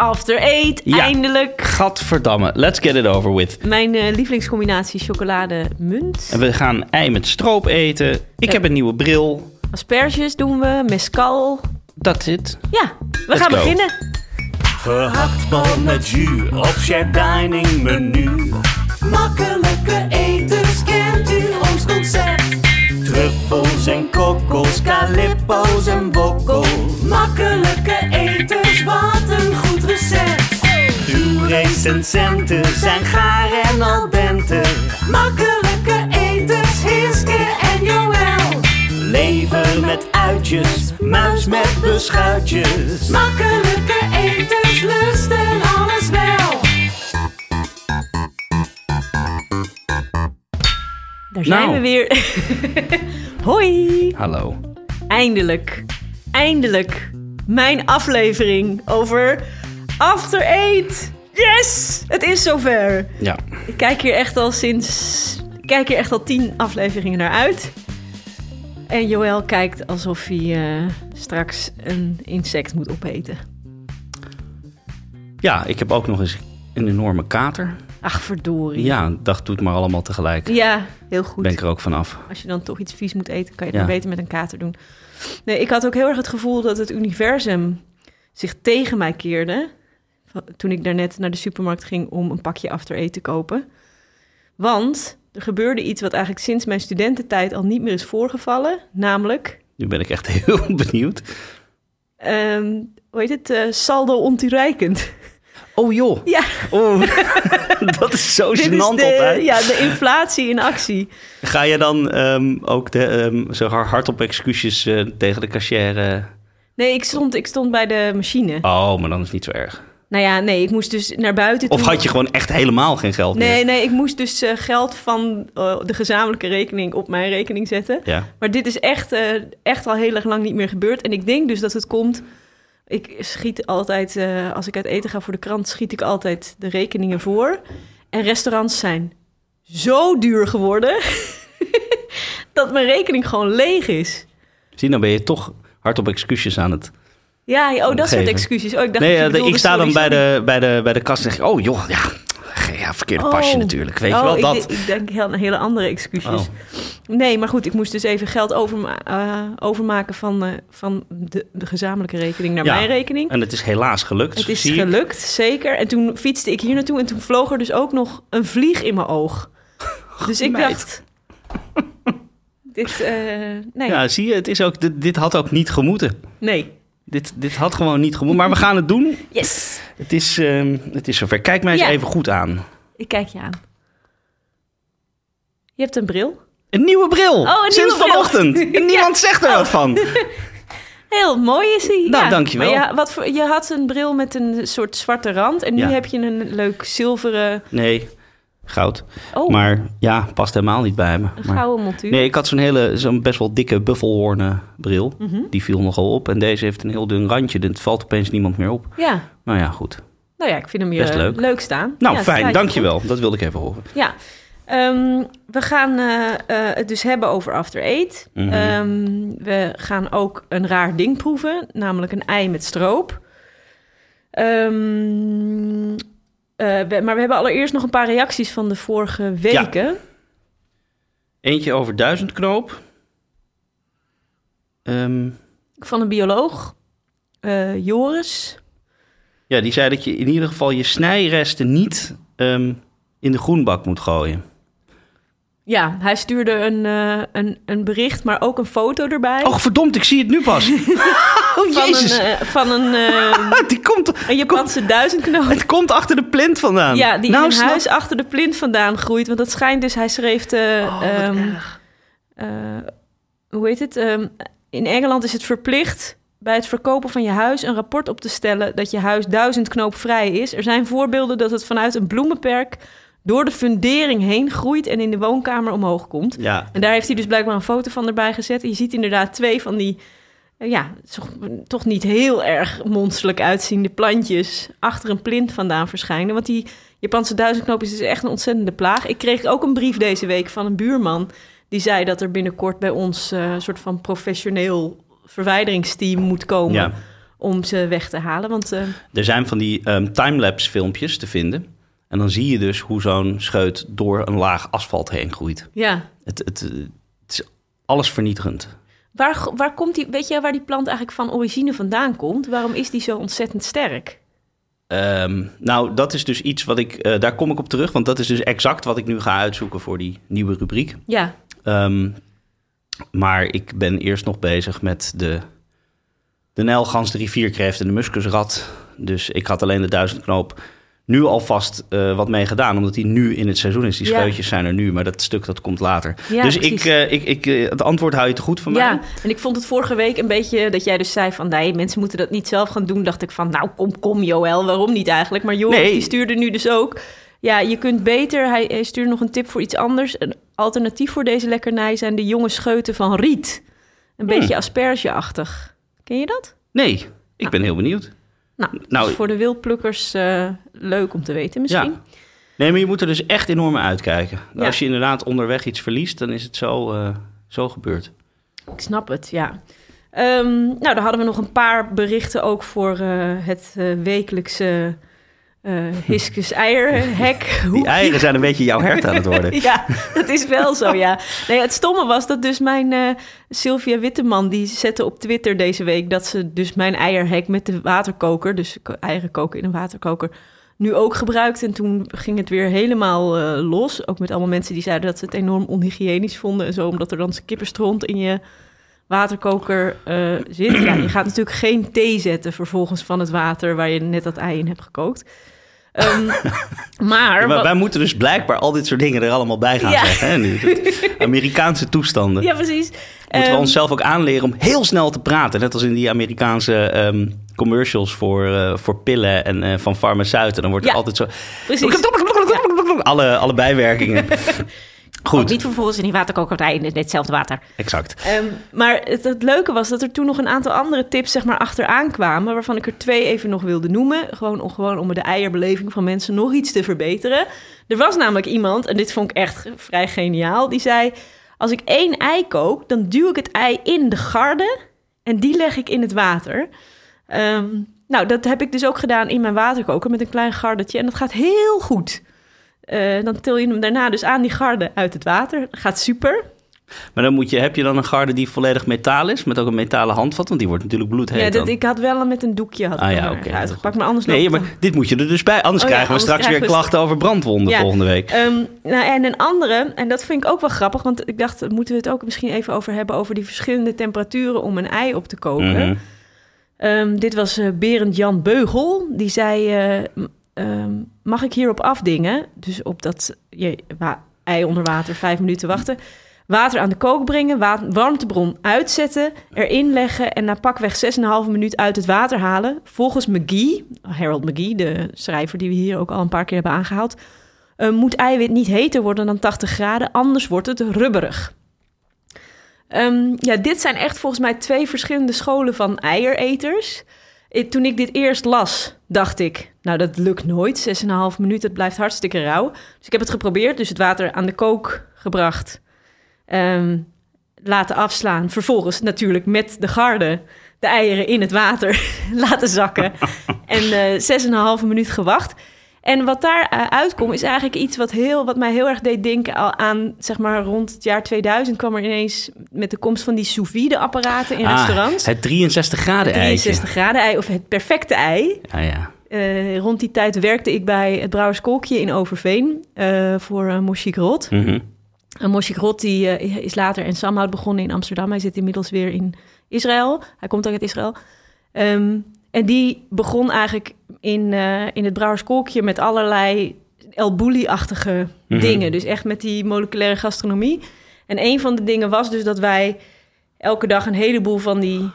After Eight, Ja. eindelijk. Gadverdamme, let's get it over with. Mijn eh, lievelingscombinatie chocolade munt. En we gaan ei met stroop eten. Ik Ja. heb een nieuwe bril. Asperges doen we, mescal. That's it. Ja, we Let's gaan go. beginnen. Gehaktbal met jus of shared dining menu. Makkelijke eters, kent u ons concept? Truffels en kokkels, calippo's en wokkel. Makkelijke eters, wat recensenten zijn gaar en al dente. Makkelijke eters, Hiske en Joël. Lever met uitjes, muis met beschuitjes. Makkelijke eters, lusten alles wel. Daar zijn Nou. we weer. Hoi. Hallo. Eindelijk. Eindelijk. Mijn aflevering over After Eight. Yes! Het is zover. Ja. Ik kijk hier echt al sinds... Ik kijk hier echt al tien afleveringen naar uit. En Joël kijkt alsof hij eh, straks een insect moet opeten. Ja, ik heb ook nog eens een enorme kater. Ach, verdorie. Ja, dag doet maar allemaal tegelijk. Ja, heel goed. Ben ik er ook vanaf. Als je dan toch iets vies moet eten, kan je Ja. het beter met een kater doen. Nee, ik had ook heel erg het gevoel dat het universum zich tegen mij keerde. Toen ik daarnet naar de supermarkt ging om een pakje After Eight te kopen. Want er gebeurde iets wat eigenlijk sinds mijn studententijd al niet meer is voorgevallen. Namelijk, Nu ben ik echt heel benieuwd. ehm, hoe heet het? eh, saldo ontoereikend. Oh joh. Ja, Oh, dat is zo dit is gênant de, altijd. ja, de inflatie in actie. Ga je dan ehm, ook de, ehm, zo hard hardop excuses eh, tegen de cashier... eh, Nee, ik stond, ik stond bij de machine. Oh, maar dan is het niet zo erg. Nou ja, nee, ik moest dus naar buiten Of toe. had je gewoon echt helemaal geen geld meer? Nee, nee, ik moest dus eh, geld van eh, de gezamenlijke rekening op mijn rekening zetten. Ja. Maar dit is echt, eh, echt al heel erg lang niet meer gebeurd. En ik denk dus dat het komt... Ik schiet altijd, als ik uit eten ga voor de krant, schiet ik altijd de rekeningen voor. En restaurants zijn zo duur geworden... dat mijn rekening gewoon leeg is. Zie, dan ben je toch hardop excuses aan het... Ja, oh, dat soort excuses. Oh, ik dacht Nee, eh, ik sta sorry, dan bij sorry. de, bij, de, bij de kast en zeg ik... Oh joh, ja, ja verkeerde pasje Oh. natuurlijk. Weet je Oh, wel, ik, dat... de- ik denk heel, hele andere excuses. Oh. Nee, maar goed, ik moest dus even geld overma- eh, overmaken van, eh, van de, de gezamenlijke rekening naar Ja, mijn rekening. En het is helaas gelukt, Het is ik. gelukt, zeker. En toen fietste ik hier naartoe en toen vloog er dus ook nog een vlieg in mijn oog. Dus ik meid. dacht... Dit, nee, Ja, zie je, het is ook, dit, dit had ook niet gemoeten. nee. Dit, dit had gewoon niet gemoeten. Maar we gaan het doen. Yes. Het is, ehm, het is zover. Kijk mij eens Ja. even goed aan. Ik kijk je aan. Je hebt een bril. Een nieuwe bril. Oh, een Sinds nieuwe bril. vanochtend. En Ja. niemand zegt er wat van. Heel mooi is hij. Nou, ja. dankjewel. Maar ja, wat voor, je had een bril met een soort zwarte rand en nu heb je een leuk zilveren... Nee, goud. Oh, Maar ja, past helemaal niet bij me. een Maar, gouden montuur. nee, ik had zo'n hele, zo'n best wel dikke buffelhoornen bril. Mhm. Die viel nogal op. En deze heeft een heel dun randje. Het valt opeens niemand meer op. Ja, Nou ja, goed. nou ja, ik vind hem hier Best eh, leuk. staan. Nou, Ja, fijn. Dankjewel. Dat wilde ik even horen. Ja, Ehm, we gaan eh, eh, het dus hebben over After Eight. Mhm. Ehm, we gaan ook een raar ding proeven, namelijk een ei met stroop. Ehm, eh, we- maar we hebben allereerst nog een paar reacties van de vorige weken. Eentje over duizendknoop. Ehm, Van een bioloog, eh, Joris. ja, die zei dat je in ieder geval je snijresten niet ehm, in de groenbak moet gooien. Ja, hij stuurde een, eh, een, een bericht, maar ook een foto erbij. Oh, verdomd, ik zie het nu pas. oh, van jezus. een, eh, van een, eh, Die komt, een Japanse duizendknoop. het komt achter de plint vandaan. Ja, die nou, in een snap- huis achter de plint vandaan groeit. Want dat schijnt dus, hij schreef de... Oh, ehm, eh, hoe heet het? Ehm, in Engeland is het verplicht bij het verkopen van je huis een rapport op te stellen dat je huis duizend knoop vrij is. Er zijn voorbeelden dat het vanuit een bloemenperk door de fundering heen groeit en in de woonkamer omhoog komt. Ja, En daar heeft hij dus blijkbaar een foto van erbij gezet. En je ziet inderdaad twee van die, eh, ja, toch, niet heel erg monsterlijk uitziende plantjes achter een plint vandaan verschijnen. Want die Japanse duizendknoop is dus echt een ontzettende plaag. Ik kreeg ook een brief deze week van een buurman. Die zei dat er binnenkort bij ons eh, een soort van professioneel verwijderingsteam moet komen. ja. om ze weg te halen. Want eh, Er zijn van die ehm, timelapse filmpjes te vinden. En dan zie je dus hoe zo'n scheut door een laag asfalt heen groeit. ja, Het, het, het is alles vernietigend. waar, waar komt die, weet je waar die plant eigenlijk van origine vandaan komt? Waarom is die zo ontzettend sterk? Ehm, nou, dat is dus iets wat ik... eh, daar kom ik op terug, want dat is dus exact wat ik nu ga uitzoeken voor die nieuwe rubriek. Ja, Ehm, maar ik ben eerst nog bezig met de, de nijlgans, de rivierkreeft en de muskusrat. Dus ik had alleen de duizendknoop nu alvast eh wat mee gedaan, omdat die nu in het seizoen is. Die Ja. scheutjes zijn er nu, maar dat stuk dat komt later. Ja, dus ik, eh, ik, ik, eh, het antwoord hou je te goed van mij. ja, en ik vond het vorige week een beetje dat jij dus zei van nee, mensen moeten dat niet zelf gaan doen. Dacht ik van nou kom, kom Joël, waarom niet eigenlijk? Maar Joris Nee. die stuurde nu dus ook. Ja, je kunt beter, hij, hij stuurde nog een tip voor iets anders. Een alternatief voor deze lekkernij zijn de jonge scheuten van riet. Een Hmm. beetje aspergeachtig. Ken je dat? Nee, ik ben heel benieuwd. Nou, Nou, voor de wildplukkers eh, leuk om te weten misschien. Ja. Nee, maar je moet er dus echt enorm uitkijken. Ja. Als je inderdaad onderweg iets verliest, dan is het zo, eh, zo gebeurd. Ik snap het, ja. Ehm, nou, dan hadden we nog een paar berichten ook voor eh, het wekelijkse eh Hiskus eierhek. Die eieren zijn een beetje jouw hert aan het worden. Ja, dat is wel zo, ja. Nee, het stomme was dat dus mijn eh, Sylvia Witteman... die zette op Twitter deze week... dat ze dus mijn eierhek met de waterkoker... dus eieren koken in een waterkoker... nu ook gebruikt. En toen ging het weer helemaal eh, los. Ook met allemaal mensen die zeiden dat ze het enorm onhygiënisch vonden... en zo, omdat er dan kippenstront in je waterkoker eh, zit. Ja, je gaat natuurlijk geen thee zetten vervolgens van het water... waar je net dat ei in hebt gekookt. Ehm, maar... Ja, maar wat- wij moeten dus blijkbaar al dit soort dingen er allemaal bij gaan Ja. zeggen. Hè, nu. Amerikaanse toestanden. ja, precies. Moeten we Ehm, onszelf ook aanleren om heel snel te praten. Net als in die Amerikaanse ehm, commercials voor, eh, voor pillen en eh, van farmaceuten. Dan wordt er altijd zo... Precies. Alle, alle bijwerkingen. Goed, Niet vervolgens in die waterkokerij in hetzelfde water. exact. Ehm, maar het, het leuke was dat er toen nog een aantal andere tips zeg maar, achteraan kwamen... waarvan ik er twee even nog wilde noemen. Gewoon om, gewoon om de eierbeleving van mensen nog iets te verbeteren. Er was namelijk iemand, en dit vond ik echt vrij geniaal... die zei, als ik één ei kook, dan duw ik het ei in de garde... en die leg ik in het water... Ehm, nou, dat heb ik dus ook gedaan in mijn waterkoker met een klein gardetje. En dat gaat heel goed. Eh, dan til je hem daarna dus aan die garde uit het water. Gaat super. Maar dan moet je, heb je dan een garde die volledig metaal is? Met ook een metalen handvat? Want die wordt natuurlijk bloedheet Ja, dat, ik had wel met een doekje had Ah, ja, er uitgepakt, maar anders Nee, maar dit moet je er dus bij. Anders Oh ja, krijgen we straks weer we klachten over brandwonden Ja. volgende week. Ehm, nou, en een andere, en dat vind ik ook wel grappig, want ik dacht, moeten we het ook misschien even over hebben, over die verschillende temperaturen om een ei op te koken. Mhm. Ehm, dit was eh, Berend Jan Beugel. Die zei: eh, ehm, Mag ik hierop afdingen? Dus op dat je, ei onder water, vijf minuten wachten. Water aan de kook brengen, wa- warmtebron uitzetten, erin leggen en na pakweg 6,5 minuut uit het water halen. Volgens McGee, Harold McGee, de schrijver die we hier ook al een paar keer hebben aangehaald, eh, moet eiwit niet heter worden dan 80 graden, anders wordt het rubberig. Ehm, ja, dit zijn echt volgens mij twee verschillende scholen van eiereters. Toen ik dit eerst las, dacht ik, nou dat lukt nooit. 6,5 minuten, het blijft hartstikke rauw. Dus ik heb het geprobeerd, dus het water aan de kook gebracht. Ehm, laten afslaan. Vervolgens natuurlijk met de garde de eieren in het water laten zakken. en eh 6,5 minuut gewacht. En wat daar eh, uitkomt is eigenlijk iets wat, heel, wat mij heel erg deed denken al aan, zeg maar rond het jaar 2000 kwam er ineens met de komst van die sous vide apparaten in Ah, restaurants. Het 63 graden eitje. 63 graden ei of het perfecte ei. Ja, ja. Eh, rond die tijd werkte ik bij het Brouwers Kolkje in Overveen eh, voor uh, Grot. Mhm. En Moshi Grot die, is later in Samhout begonnen in Amsterdam. Hij zit inmiddels weer in Israël. Hij komt ook uit Israël. Ehm, en die begon eigenlijk in, in het Brouwers Kolkje met allerlei El Bulli-achtige Mhm. dingen. Dus echt met die moleculaire gastronomie. En een van de dingen was dus dat wij elke dag een heleboel van die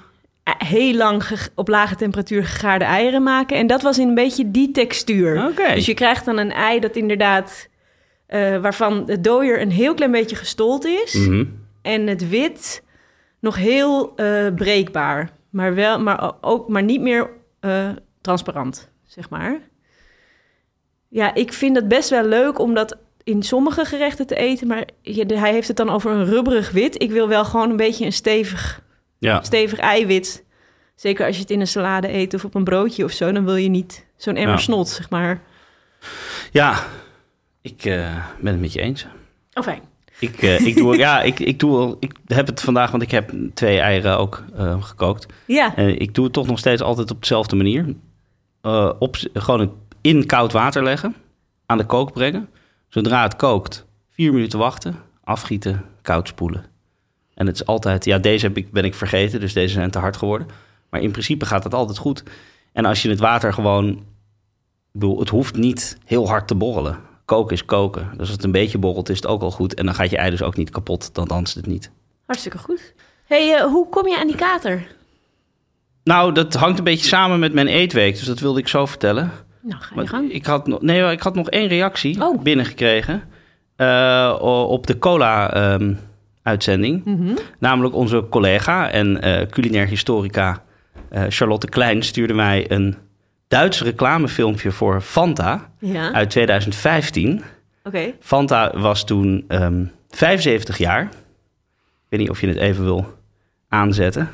heel lang op lage temperatuur gegaarde eieren maken. En dat was in een beetje die textuur. Dus je krijgt dan een ei dat inderdaad... eh, waarvan de dooier een heel klein beetje gestold is. Mhm. En het wit nog heel eh, breekbaar. Maar, wel, maar ook maar niet meer eh, transparant, zeg maar. Ja, ik vind het best wel leuk om dat in sommige gerechten te eten. Maar hij heeft het dan over een rubberig wit. Ik wil wel gewoon een beetje een stevig, Ja. stevig eiwit. Zeker als je het in een salade eet of op een broodje of zo, dan wil je niet zo'n emmer Ja. snot, zeg maar. Ja, ik eh, ben het met je eens. Oh, fijn. Ik, eh, ik, doe, ja, ik, ik, doe, ik heb het vandaag, want ik heb twee eieren ook eh, gekookt. Ja, En ik doe het toch nog steeds altijd op dezelfde manier. Op, gewoon in koud water leggen, aan de kook brengen. Zodra het kookt, vier minuten wachten, afgieten, koud spoelen. En het is altijd, ja, deze heb ik, ben ik vergeten, dus deze zijn te hard geworden. Maar in principe gaat het altijd goed. En als je het water gewoon, ik bedoel, het hoeft niet heel hard te borrelen. Koken is koken. Dus als het een beetje borrelt, is het ook al goed. En dan gaat je ei dus ook niet kapot, dan danst het niet. hartstikke goed. hey, eh, hoe kom je aan die kater? Nou, dat hangt een beetje samen met mijn eetweek, dus dat wilde ik zo vertellen. Nou, ga je gang. ik, had nog, nee, ik had nog één reactie Oh. binnengekregen eh, op de cola-uitzending. Mhm. Namelijk onze collega en eh, culinair historica eh, Charlotte Klein stuurde mij een Duits reclamefilmpje voor Fanta Ja, uit 2015. oké. Fanta was toen ehm 75 jaar. Ik weet niet of je het even wil aanzetten.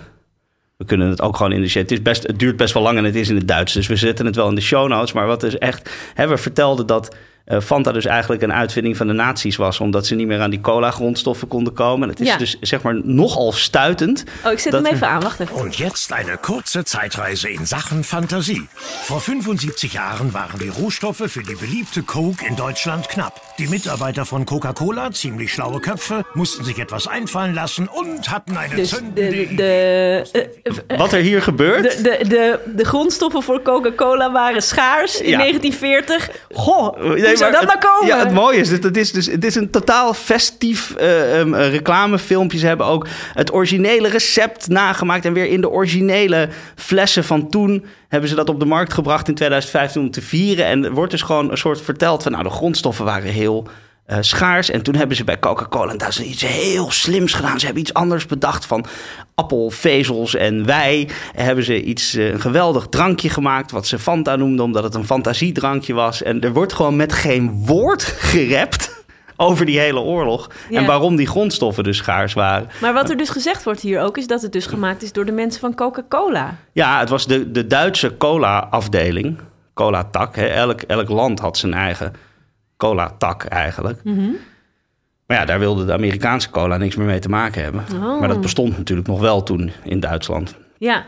We kunnen het ook gewoon in de chat. Het, is best, het duurt best wel lang en het is in het Duits. Dus we zetten het wel in de show notes. Maar wat is echt... Hè, we vertelden dat eh, Fanta dus eigenlijk een uitvinding van de nazi's was. Omdat ze niet meer aan die cola-grondstoffen konden komen. En het is Ja. dus zeg maar nogal stuitend. Oh, ik zet Dat- hem even aan. Wacht even. Und jetzt eine kurze Zeitreise in Sachen Fantasie. Vor 75 Jahren waren die Rohstoffe für die beliebte Coke in Deutschland knapp. Die Mitarbeiter von Coca-Cola, ziemlich schlaue Köpfe, mussten sich etwas einfallen lassen und hatten eine Dus zündende de, Idee. de, eh, eh, Wat er hier gebeurt... de, de, de, de grondstoffen voor Coca-Cola waren schaars in Ja. 1940. Goh, Nee, zou dat nou het- komen? Ja, het mooie is, dat het is, dus, het is een totaal festief um, eh, reclamefilmpje. Ze hebben ook het originele recept nagemaakt. En weer in de originele flessen van toen hebben ze dat op de markt gebracht in 2015 om te vieren. En er wordt dus gewoon een soort verteld van... nou, de grondstoffen waren heel eh, schaars. En toen hebben ze bij Coca-Cola daar ze iets heel slims gedaan. Ze hebben iets anders bedacht van appelvezels en wij. Hebben ze iets, eh, een geweldig drankje gemaakt... wat ze Fanta noemden, omdat het een fantasiedrankje was. En er wordt gewoon met geen woord gerept over die hele oorlog. Ja. En waarom die grondstoffen dus schaars waren. Maar wat er dus gezegd wordt hier ook, is dat het dus gemaakt is door de mensen van Coca-Cola. Ja, het was de, de Duitse cola-afdeling. Cola-tak. Elk, elk land had zijn eigen cola-tak eigenlijk. Maar ja, daar wilde de Amerikaanse cola niks meer mee te maken hebben. Oh. Maar dat bestond natuurlijk nog wel toen in Duitsland. Ja,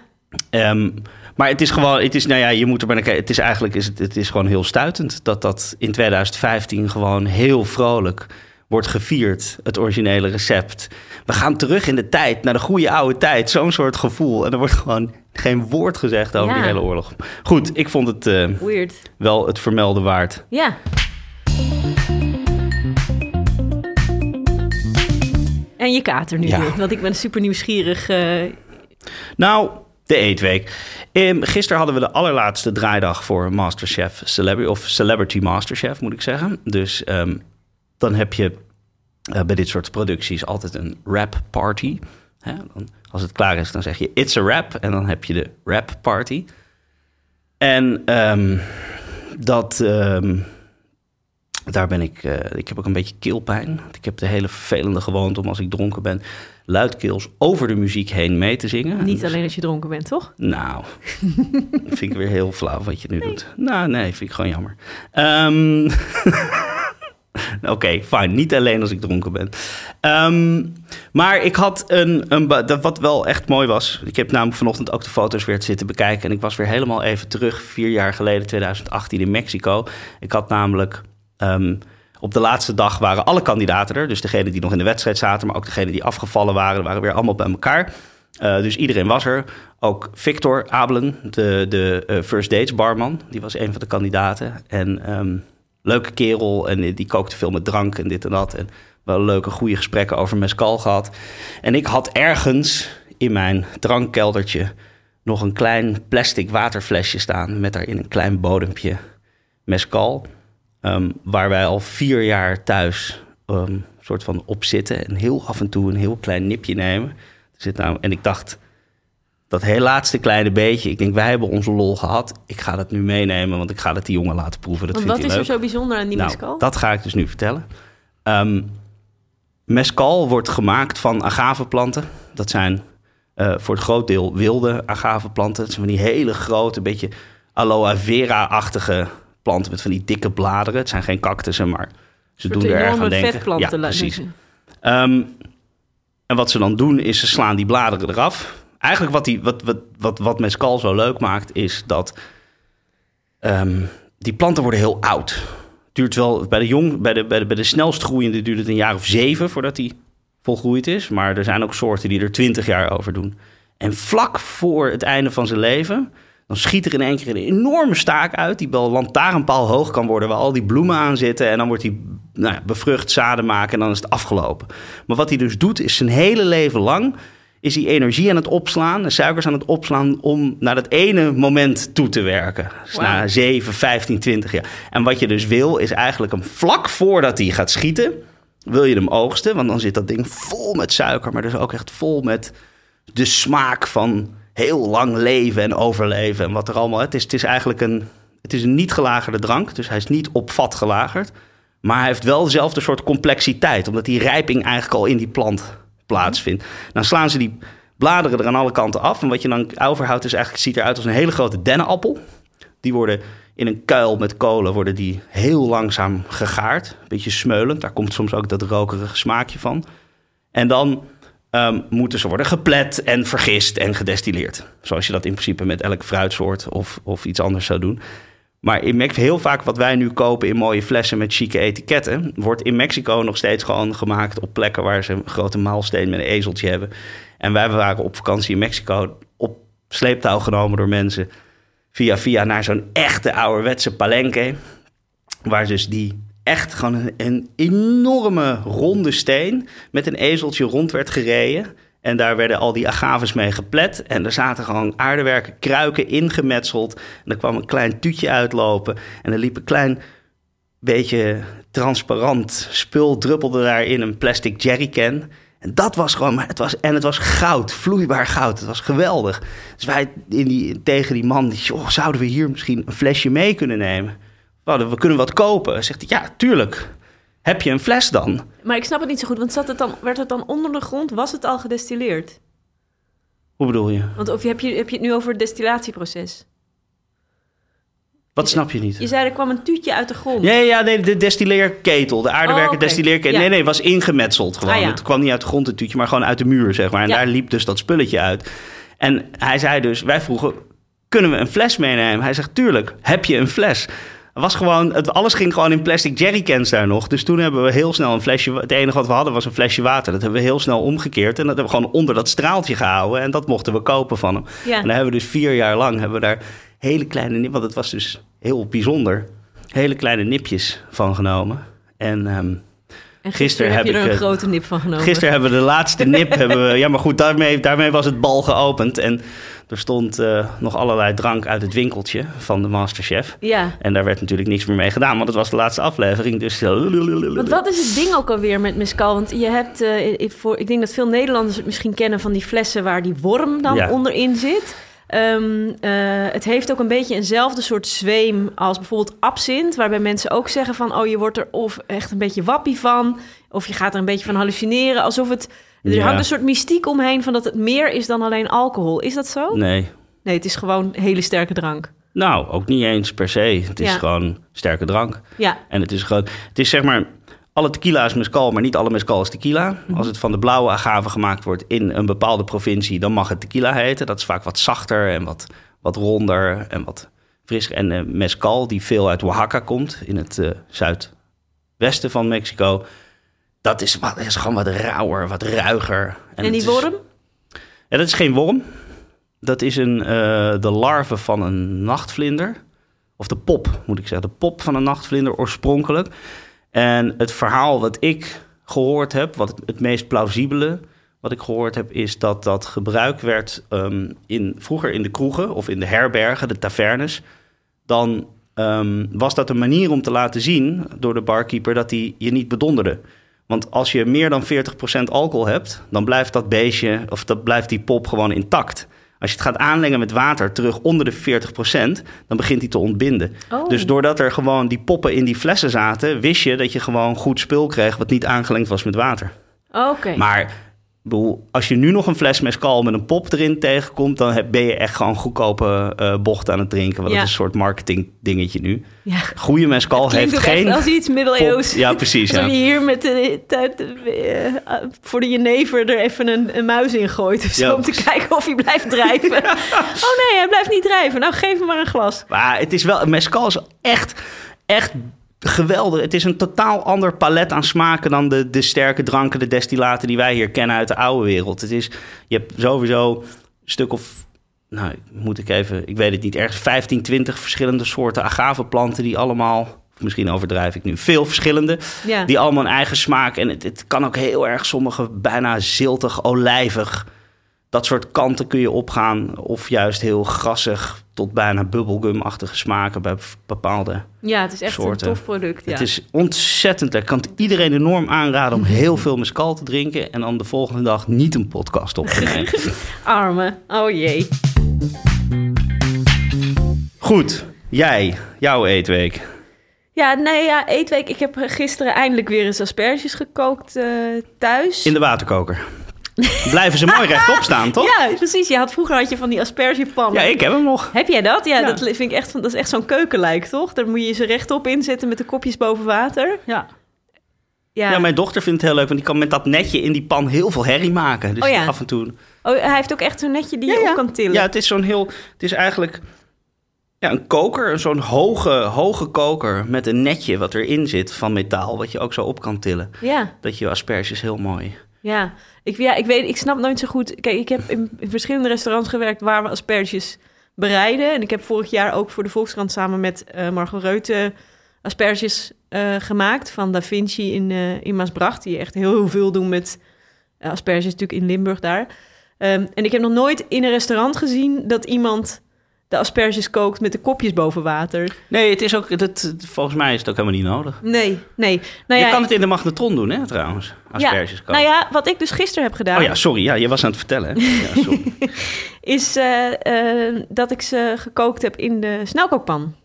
Ehm, maar het is gewoon, het is, nou ja, je moet er bij kijken. Het is eigenlijk, is het, het is gewoon heel stuitend dat dat in 2015 gewoon heel vrolijk wordt gevierd, het originele recept. We gaan terug in de tijd, naar de goede oude tijd, zo'n soort gevoel. En er wordt gewoon geen woord gezegd over Ja. die hele oorlog. Goed, ik vond het eh, weird. wel het vermelden waard. Ja. En je kater nu Ja. weer, want ik ben super nieuwsgierig. eh, Nou, de eetweek. Ehm, gisteren hadden we de allerlaatste draaidag voor Masterchef Celebrity, of Celebrity Masterchef moet ik zeggen. Dus ehm, dan heb je eh, bij dit soort producties altijd een rap party. Hè? Dan, als het klaar is, dan zeg je it's a rap en dan heb je de rap party. En ehm, dat, daar ben ik, eh, ik heb ook een beetje keelpijn. Ik heb de hele vervelende gewoonte om als ik dronken ben luidkeels over de muziek heen mee te zingen. niet Dus- alleen als je dronken bent, toch? nou, vind ik weer heel flauw wat je nu doet. Nou, nee, vind ik gewoon jammer. Ehm, Oké, fijn. Niet alleen als ik dronken ben. Ehm, maar ik had een, een... Wat wel echt mooi was. Ik heb namelijk vanochtend ook de foto's weer zitten bekijken. En ik was weer helemaal even terug, vier jaar geleden, 2018 in Mexico. Ik had namelijk... ehm, op de laatste dag waren alle kandidaten er. Dus degene die nog in de wedstrijd zaten, maar ook degene die afgevallen waren, waren weer allemaal bij elkaar. Eh, dus iedereen was er. Ook Victor Abelen, de, de eh, First Dates barman, die was een van de kandidaten. En ehm, leuke kerel en die, kookte veel met drank en dit en dat. En wel leuke, goede gesprekken over mezcal gehad. En ik had ergens in mijn drankkeldertje nog een klein plastic waterflesje staan... met daarin een klein bodempje mezcal... Ehm, waar wij al vier jaar thuis ehm, soort van op zitten... en heel af en toe een heel klein nipje nemen. Er zit nou, en ik dacht, dat heel laatste kleine beetje... ik denk, wij hebben onze lol gehad. Ik ga dat nu meenemen, want ik ga het die jongen laten proeven. Dat Want wat is leuk. er zo bijzonder aan die Nou, mezcal? dat ga ik dus nu vertellen. Ehm mezcal wordt gemaakt van agaveplanten. Dat zijn eh, voor het groot deel wilde agaveplanten. Het zijn van die hele grote, beetje aloe vera-achtige planten met van die dikke bladeren. Het zijn geen cactussen, maar ze doen er erg aan denken. vetplanten. ja, precies. Ehm, en wat ze dan doen, is ze slaan die bladeren eraf. Eigenlijk wat, die, wat, wat, wat, wat mescal zo leuk maakt, is dat ehm, die planten worden heel oud. Duurt wel, bij de, jong, bij, de, bij, de, bij de snelst groeiende duurt het een jaar of zeven voordat die volgroeid is. Maar er zijn ook soorten die er twintig jaar over doen. En vlak voor het einde van zijn leven, dan schiet er in één keer een enorme staak uit... die wel lantaarnpaal hoog kan worden, waar al die bloemen aan zitten... en dan wordt hij nou ja, bevrucht, zaden maken en dan is het afgelopen. Maar wat hij dus doet, is zijn hele leven lang... is hij energie aan het opslaan, de suikers aan het opslaan... om naar dat ene moment toe te werken. Dus na 7, 15, 20 jaar. En wat je dus wil, is eigenlijk hem vlak voordat hij gaat schieten... wil je hem oogsten, want dan zit dat ding vol met suiker... maar dus ook echt vol met de smaak van heel lang leven en overleven en wat er allemaal. Het is, het is eigenlijk een, het is een niet gelagerde drank, dus hij is niet op vat gelagerd. Maar hij heeft wel dezelfde soort complexiteit, omdat die rijping eigenlijk al in die plant plaatsvindt. Dan slaan ze die bladeren er aan alle kanten af. En wat je dan overhoudt, is eigenlijk, ziet eruit als een hele grote dennenappel. Die worden in een kuil met kolen worden die heel langzaam gegaard. Een beetje smeulend. Daar komt soms ook dat rokerige smaakje van. En dan ehm, moeten ze worden geplet en vergist en gedestilleerd. Zoals je dat in principe met elk fruitsoort of, of iets anders zou doen. Maar in Mex- heel vaak wat wij nu kopen in mooie flessen met chique etiketten... wordt in Mexico nog steeds gewoon gemaakt op plekken... waar ze een grote maalsteen met een ezeltje hebben. En wij waren op vakantie in Mexico op sleeptouw genomen door mensen... via via naar zo'n echte ouderwetse palenque... waar dus die echt gewoon een, enorme ronde steen... met een ezeltje rond werd gereden... En daar werden al die agaves mee geplet. En er zaten gewoon aardewerken kruiken ingemetseld. En er kwam een klein tuutje uitlopen. En er liep een klein beetje transparant spul druppelde daar in een plastic jerrycan. En dat was gewoon, maar het was, en het was goud, vloeibaar goud. Het was geweldig. Dus wij in die, tegen die man, die, joh, zouden we hier misschien een flesje mee kunnen nemen? We, kunnen wat kopen. Zegt hij, ja, tuurlijk. Heb je een fles dan? Maar ik snap het niet zo goed, want zat het dan, werd het dan onder de grond? Was het al gedestilleerd? Hoe bedoel je? Want of heb je, heb je het nu over het destillatieproces? Wat snap je niet? Je zei er kwam een tuutje uit de grond. Ja, ja, nee, de destilleerketel, de aardewerken Oh, destilleerketel. Ja. Nee, nee, was ingemetseld gewoon. Ah, ja. Het kwam niet uit de grond, het tuutje, maar gewoon uit de muur, zeg maar. En Ja. daar liep dus dat spulletje uit. En hij zei dus, wij vroegen, kunnen we een fles meenemen? Hij zegt, tuurlijk, heb je een fles? Was gewoon, het, alles ging gewoon in plastic jerrycans daar nog. Dus toen hebben we heel snel een flesje... Het enige wat we hadden was een flesje water. Dat hebben we heel snel omgekeerd. En dat hebben we gewoon onder dat straaltje gehouden. En dat mochten we kopen van hem. Ja. En dan hebben we dus vier jaar lang hebben we daar hele kleine nip, want het was dus heel bijzonder, hele kleine nipjes van genomen. En ehm, en gisteren, gisteren heb heb je er ik, een eh, grote nip van genomen. gisteren hebben we de laatste nip, hebben we, ja maar goed, daarmee, daarmee was het bal geopend. En er stond eh, nog allerlei drank uit het winkeltje van de masterchef. Ja. En daar werd natuurlijk niks meer mee gedaan, want het was de laatste aflevering. Dus Want wat is het ding ook alweer met mescal? Want je hebt, eh, ik- voor, ik denk dat veel Nederlanders het misschien kennen van die flessen waar die worm dan Ja. onderin zit. Ehm, eh, het heeft ook een beetje eenzelfde soort zweem als bijvoorbeeld absint, waarbij mensen ook zeggen van, oh je wordt er of echt een beetje wappie van, of je gaat er een beetje van hallucineren, alsof het, er Ja. hangt een soort mystiek omheen van dat het meer is dan alleen alcohol. Is dat zo? Nee. Nee, het is gewoon hele sterke drank. Nou, ook niet eens per se. Het is Ja. gewoon sterke drank. Ja, En het is gewoon, het is zeg maar, alle tequila is mescal, maar niet alle mescal is tequila. Als het van de blauwe agave gemaakt wordt in een bepaalde provincie, dan mag het tequila heten. Dat is vaak wat zachter en wat, wat ronder en wat frisser. En eh mescal, die veel uit Oaxaca komt, in het eh, zuidwesten van Mexico, dat is, wat, is gewoon wat rauwer, wat ruiger. en, die is- worm? ja, dat is geen worm. Dat is een, eh, de larve van een nachtvlinder. Of de pop, moet ik zeggen. De pop van een nachtvlinder oorspronkelijk. En het verhaal wat ik gehoord heb, wat het, meest plausibele wat ik gehoord heb, is dat dat gebruikt werd ehm, in, vroeger in de kroegen of in de herbergen, de tavernes. Dan ehm, was dat een manier om te laten zien door de barkeeper dat hij je niet bedonderde. Want als je meer dan 40% alcohol hebt, dan blijft dat beestje of dat blijft die pop gewoon intact. Als je het gaat aanlengen met water terug onder de 40%, dan begint hij te ontbinden. Oh. Dus doordat er gewoon die poppen in die flessen zaten, wist je dat je gewoon goed spul kreeg wat niet aangelengd was met water. Oké. Maar Ik bedoel, als je nu nog een fles mescal met een pop erin tegenkomt... dan ben je echt gewoon goedkope eh bocht aan het drinken. Want Ja. dat is een soort marketing dingetje nu. Ja. Goede mescal heeft geen als iets middeleeuws. pop. Ja, precies. Alsof Ja. je hier met de tijd eh, voor de jenever er even een, een muis in gooit of zo. Ja, om te kijken of hij blijft drijven. oh nee, hij blijft niet drijven. Nou, geef hem maar een glas. Maar het is wel, mescal is echt, echt geweldig. Het is een totaal ander palet aan smaken dan de, de sterke dranken, de destillaten die wij hier kennen uit de oude wereld. Het is, je hebt sowieso een stuk of, nou moet ik even, ik weet het niet, ergens 15, 20 verschillende soorten agaveplanten die allemaal, misschien overdrijf ik nu, veel verschillende, Ja. die allemaal een eigen smaak. En het, het kan ook heel erg sommige bijna ziltig, olijvig. Dat soort kanten kun je opgaan. Of juist heel grassig tot bijna bubblegum-achtige smaken bij bepaalde. ja, het is echt soorten. een tof product. Ja. Het is ontzettend lekker. Ik kan het iedereen enorm aanraden om heel veel mescal te drinken. En dan de volgende dag niet een podcast op te nemen. Arme. Oh jee. Goed, jij, jouw eetweek. Ja, nee, ja, eetweek. Ik heb gisteren eindelijk weer eens asperges gekookt eh, thuis. In de waterkoker. Blijven ze mooi rechtop staan, toch? Ja, precies. Je had, vroeger had je van die aspergepannen. Ja, ik heb hem nog. Heb jij dat? Ja, Ja. dat vind ik echt, van- dat is echt zo'n keukenlijk, toch? Daar moet je ze rechtop inzetten met de kopjes boven water. Ja. Ja. Ja, mijn dochter vindt het heel leuk, want die kan met dat netje in die pan heel veel herrie maken. Dus Oh ja. af en toe. Oh, hij heeft ook echt zo'n netje die je op kan tillen. Ja, het is zo'n heel. Het is eigenlijk ja, een koker, zo'n hoge, hoge koker met een netje wat erin zit van metaal, wat je ook zo op kan tillen. ja. Dat je asperges heel mooi. Ja, ik, ja, ik weet, ik snap nooit zo goed. Kijk, ik heb in, verschillende restaurants gewerkt waar we asperges bereiden. En ik heb vorig jaar ook voor de Volkskrant samen met eh Margot asperges eh, gemaakt van Da Vinci in, eh, in Maasbracht. Die echt heel, veel doen met asperges, natuurlijk in Limburg daar. Ehm, en ik heb nog nooit in een restaurant gezien dat iemand de asperges kookt met de kopjes boven water. Nee, het is ook. Dat, volgens mij is het ook helemaal niet nodig. Nee, nee. Nou je ja, kan het in de magnetron doen, hè, trouwens. Asperges ja, koken. nou ja, wat ik dus gisteren heb gedaan... Oh ja, sorry. Ja, je was aan het vertellen. Hè? Ja, sorry. is eh, eh, dat ik ze gekookt heb in de snelkookpan.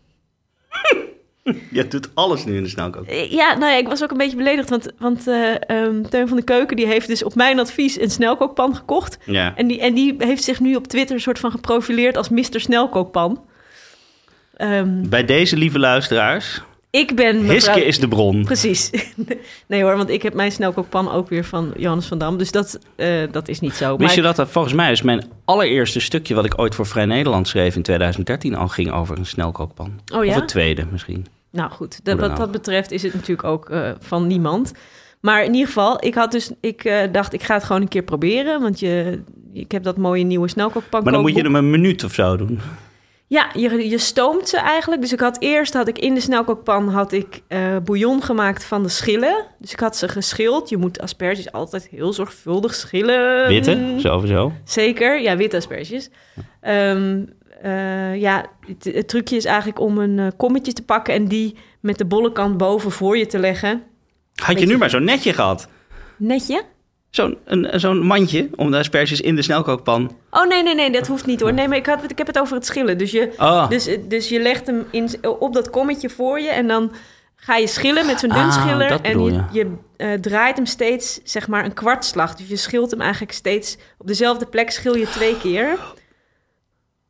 je doet alles nu in de snelkoker. Eh, Ja, nou ja, ik was ook een beetje beledigd, want, want eh, ehm, Teun van de Keuken die heeft dus op mijn advies een snelkookpan gekocht. Ja. En die, en die heeft zich nu op Twitter een soort van geprofileerd als Mr. Snelkookpan. Ehm, Bij deze lieve luisteraars, ik ben mevrouw... Hiske is de bron. Precies. nee hoor, want ik heb mijn snelkookpan ook weer van Johannes van Dam. Dus dat, eh, dat is niet zo. Wist je dat volgens mij is mijn allereerste stukje wat ik ooit voor Vrij Nederland schreef in 2013 al ging over een snelkookpan. Oh ja? Of het tweede misschien. Nou goed, dat, wat dat betreft is het natuurlijk ook eh, van niemand. Maar in ieder geval, ik had dus, ik eh, dacht, ik ga het gewoon een keer proberen, want je, ik heb dat mooie nieuwe snelkookpan. Maar dan moet je hem een minuut of zo doen. Ja, je, je stoomt ze eigenlijk. Dus ik had eerst had ik in de snelkookpan had ik eh, bouillon gemaakt van de schillen. Dus ik had ze geschild. Je moet asperges altijd heel zorgvuldig schillen. Witte, sowieso. Zeker, ja, witte asperges. Ehm, eh, ja, het, het trucje is eigenlijk om een eh, kommetje te pakken en die met de bolle kant boven voor je te leggen. Had je nu maar zo'n netje gehad. Netje? Zo'n een- zo'n mandje om de asperges in de snelkookpan. Oh nee, nee, nee, dat hoeft niet hoor. Nee, maar ik, had, ik heb het over het schillen. Dus je, Oh, dus, dus je legt hem in, op dat kommetje voor je en dan ga je schillen met zo'n dun Ah, schiller. En je, eh, draait hem steeds, zeg maar, een kwartslag. Dus je schilt hem eigenlijk steeds op dezelfde plek, schil je twee keer.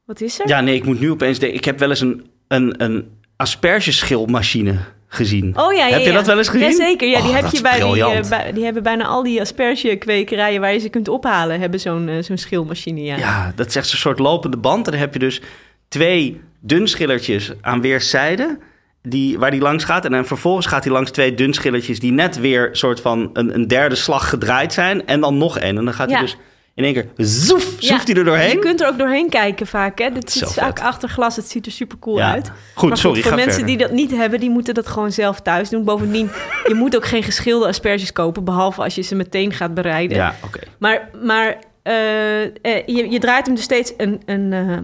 Wat is er? ja, nee, ik moet nu opeens denken. Ik heb wel eens een, een, een aspergeschilmachine gezien. Oh ja, ja, Heb je ja. dat wel eens gezien? Jazeker, ja, die Oh, heb je bij die, eh, bij, die hebben bijna al die aspergekwekerijen waar je ze kunt ophalen, hebben zo'n eh, zo'n schilmachine, ja. Ja, dat is echt een soort lopende band. En dan heb je dus twee dunschillertjes aan weerszijden. Die, waar die langs gaat. En dan vervolgens gaat hij langs twee dunschillertjes... die net weer soort van een, een derde slag gedraaid zijn. En dan nog één. En dan gaat hij dus in één keer... Zoef, zoeft hij er doorheen. Je kunt er ook doorheen kijken vaak, hè. Dit zit vaak achter glas, het ziet er super cool Ja. uit. Goed, Maar sorry, voor mensen verder. die dat niet hebben, die moeten dat gewoon zelf thuis doen. Bovendien, je moet ook geen geschilde asperges kopen, behalve als je ze meteen gaat bereiden. Ja, oké. Maar, maar eh, eh, je, je draait hem dus steeds een, een, eh,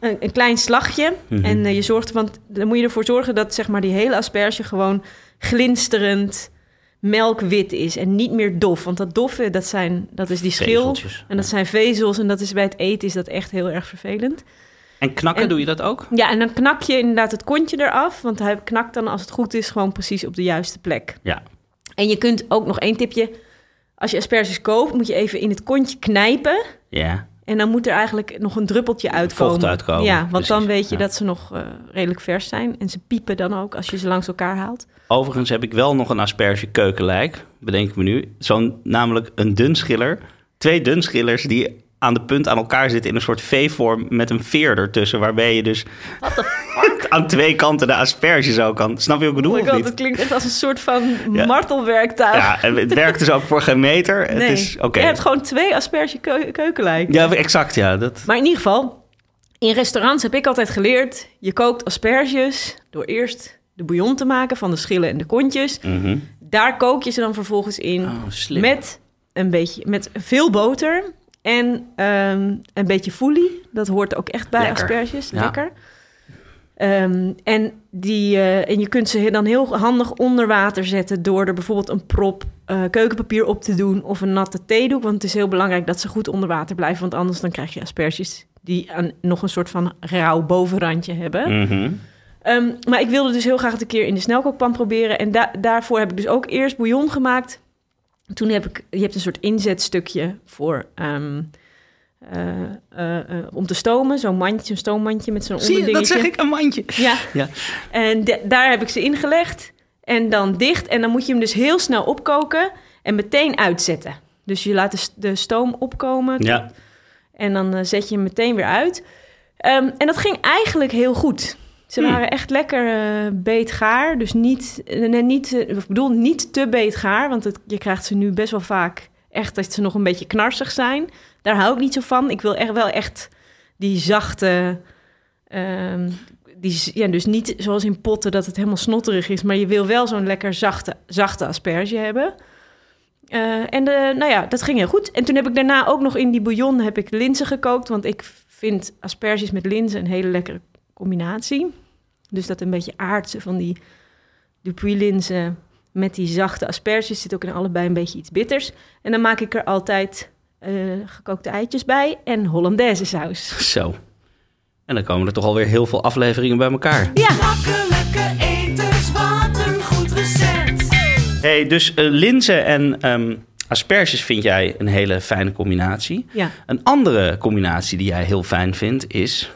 een, een klein slagje. Mhm. En je zorgt ervan, dan moet je ervoor zorgen dat zeg maar, die hele asperge gewoon glinsterend melkwit is. En niet meer dof. Want dat doffe, dat, zijn, dat is die schil. En dat zijn vezels. En dat is bij het eten is dat echt heel erg vervelend. En knakken, En- doe je dat ook? Ja, en dan knak je inderdaad het kontje eraf. Want hij knakt dan, als het goed is, gewoon precies op de juiste plek. Ja. En je kunt ook nog één tipje. als je asperges koopt, moet je even in het kontje knijpen. Ja. En dan moet er eigenlijk nog een druppeltje uitkomen. Vocht uitkomen, Ja, want dan weet je ja. dat ze nog eh, redelijk vers zijn. En ze piepen dan ook als je ze langs elkaar haalt. Overigens heb ik wel nog een asperge keukenlijk, bedenk ik me nu. Zo'n, namelijk een dunschiller. Twee dunschillers die aan de punt aan elkaar zitten in een soort V-vorm met een veer ertussen. Waarbij je dus aan twee kanten de asperges ook kan. Snap je wat ik bedoel Oh god, het klinkt echt als een soort van Ja. martelwerktuig. Ja, en het werkt dus ook voor geen meter. nee, Het is, oké. je hebt gewoon twee asperge keu- keukenlijk. Ja, exact, ja. Dat... Maar in ieder geval, in restaurants heb ik altijd geleerd... je kookt asperges door eerst de bouillon te maken van de schillen en de kontjes. Mhm. Daar kook je ze dan vervolgens in Oh, met een beetje met veel boter en ehm, een beetje foelie. Dat hoort ook echt bij Lekker. asperges. Ja. Ehm, en, die, eh, en je kunt ze dan heel handig onder water zetten door er bijvoorbeeld een prop eh, keukenpapier op te doen of een natte theedoek. Want het is heel belangrijk dat ze goed onder water blijven, want anders dan krijg je asperges die een, nog een soort van rauw bovenrandje hebben. Mhm. Ehm, maar ik wilde dus heel graag het een keer in de snelkookpan proberen. En da- daarvoor heb ik dus ook eerst bouillon gemaakt. Toen heb ik, je hebt een soort inzetstukje voor ehm, eh, eh, eh, om te stomen. Zo'n mandje, een stoommandje met zo'n Zie je, dat onderdingetje. zeg ik, een mandje. Ja. Ja. En de- daar heb ik ze ingelegd. En dan dicht. En dan moet je hem dus heel snel opkoken. En meteen uitzetten. Dus je laat de, stoom opkomen. Ja. En dan eh, zet je hem meteen weer uit. Ehm, en dat ging eigenlijk heel goed. Ze Hmm. waren echt lekker eh beetgaar. Dus niet, eh, nee, niet, eh, ik bedoel, niet te beetgaar. Want het, je krijgt ze nu best wel vaak echt dat ze nog een beetje knarsig zijn. Daar hou ik niet zo van. Ik wil echt wel echt die zachte... ehm, die, ja, dus niet zoals in potten dat het helemaal snotterig is. Maar je wil wel zo'n lekker zachte, zachte asperge hebben. Eh, en de, nou ja, dat ging heel goed. En toen heb ik daarna ook nog in die bouillon heb ik linzen gekookt. Want ik vind asperges met linzen een hele lekkere combinatie. Dus dat een beetje aardse van die Dupuis-linzen met die zachte asperges zit ook in allebei een beetje iets bitters. En dan maak ik er altijd eh, gekookte eitjes bij en Hollandaise saus. Zo. En dan komen er toch alweer heel veel afleveringen bij elkaar. Ja, Makkelijke eters, wat een goed recept. hey, dus eh, linzen en ehm, asperges vind jij een hele fijne combinatie. ja. Een andere combinatie die jij heel fijn vindt is...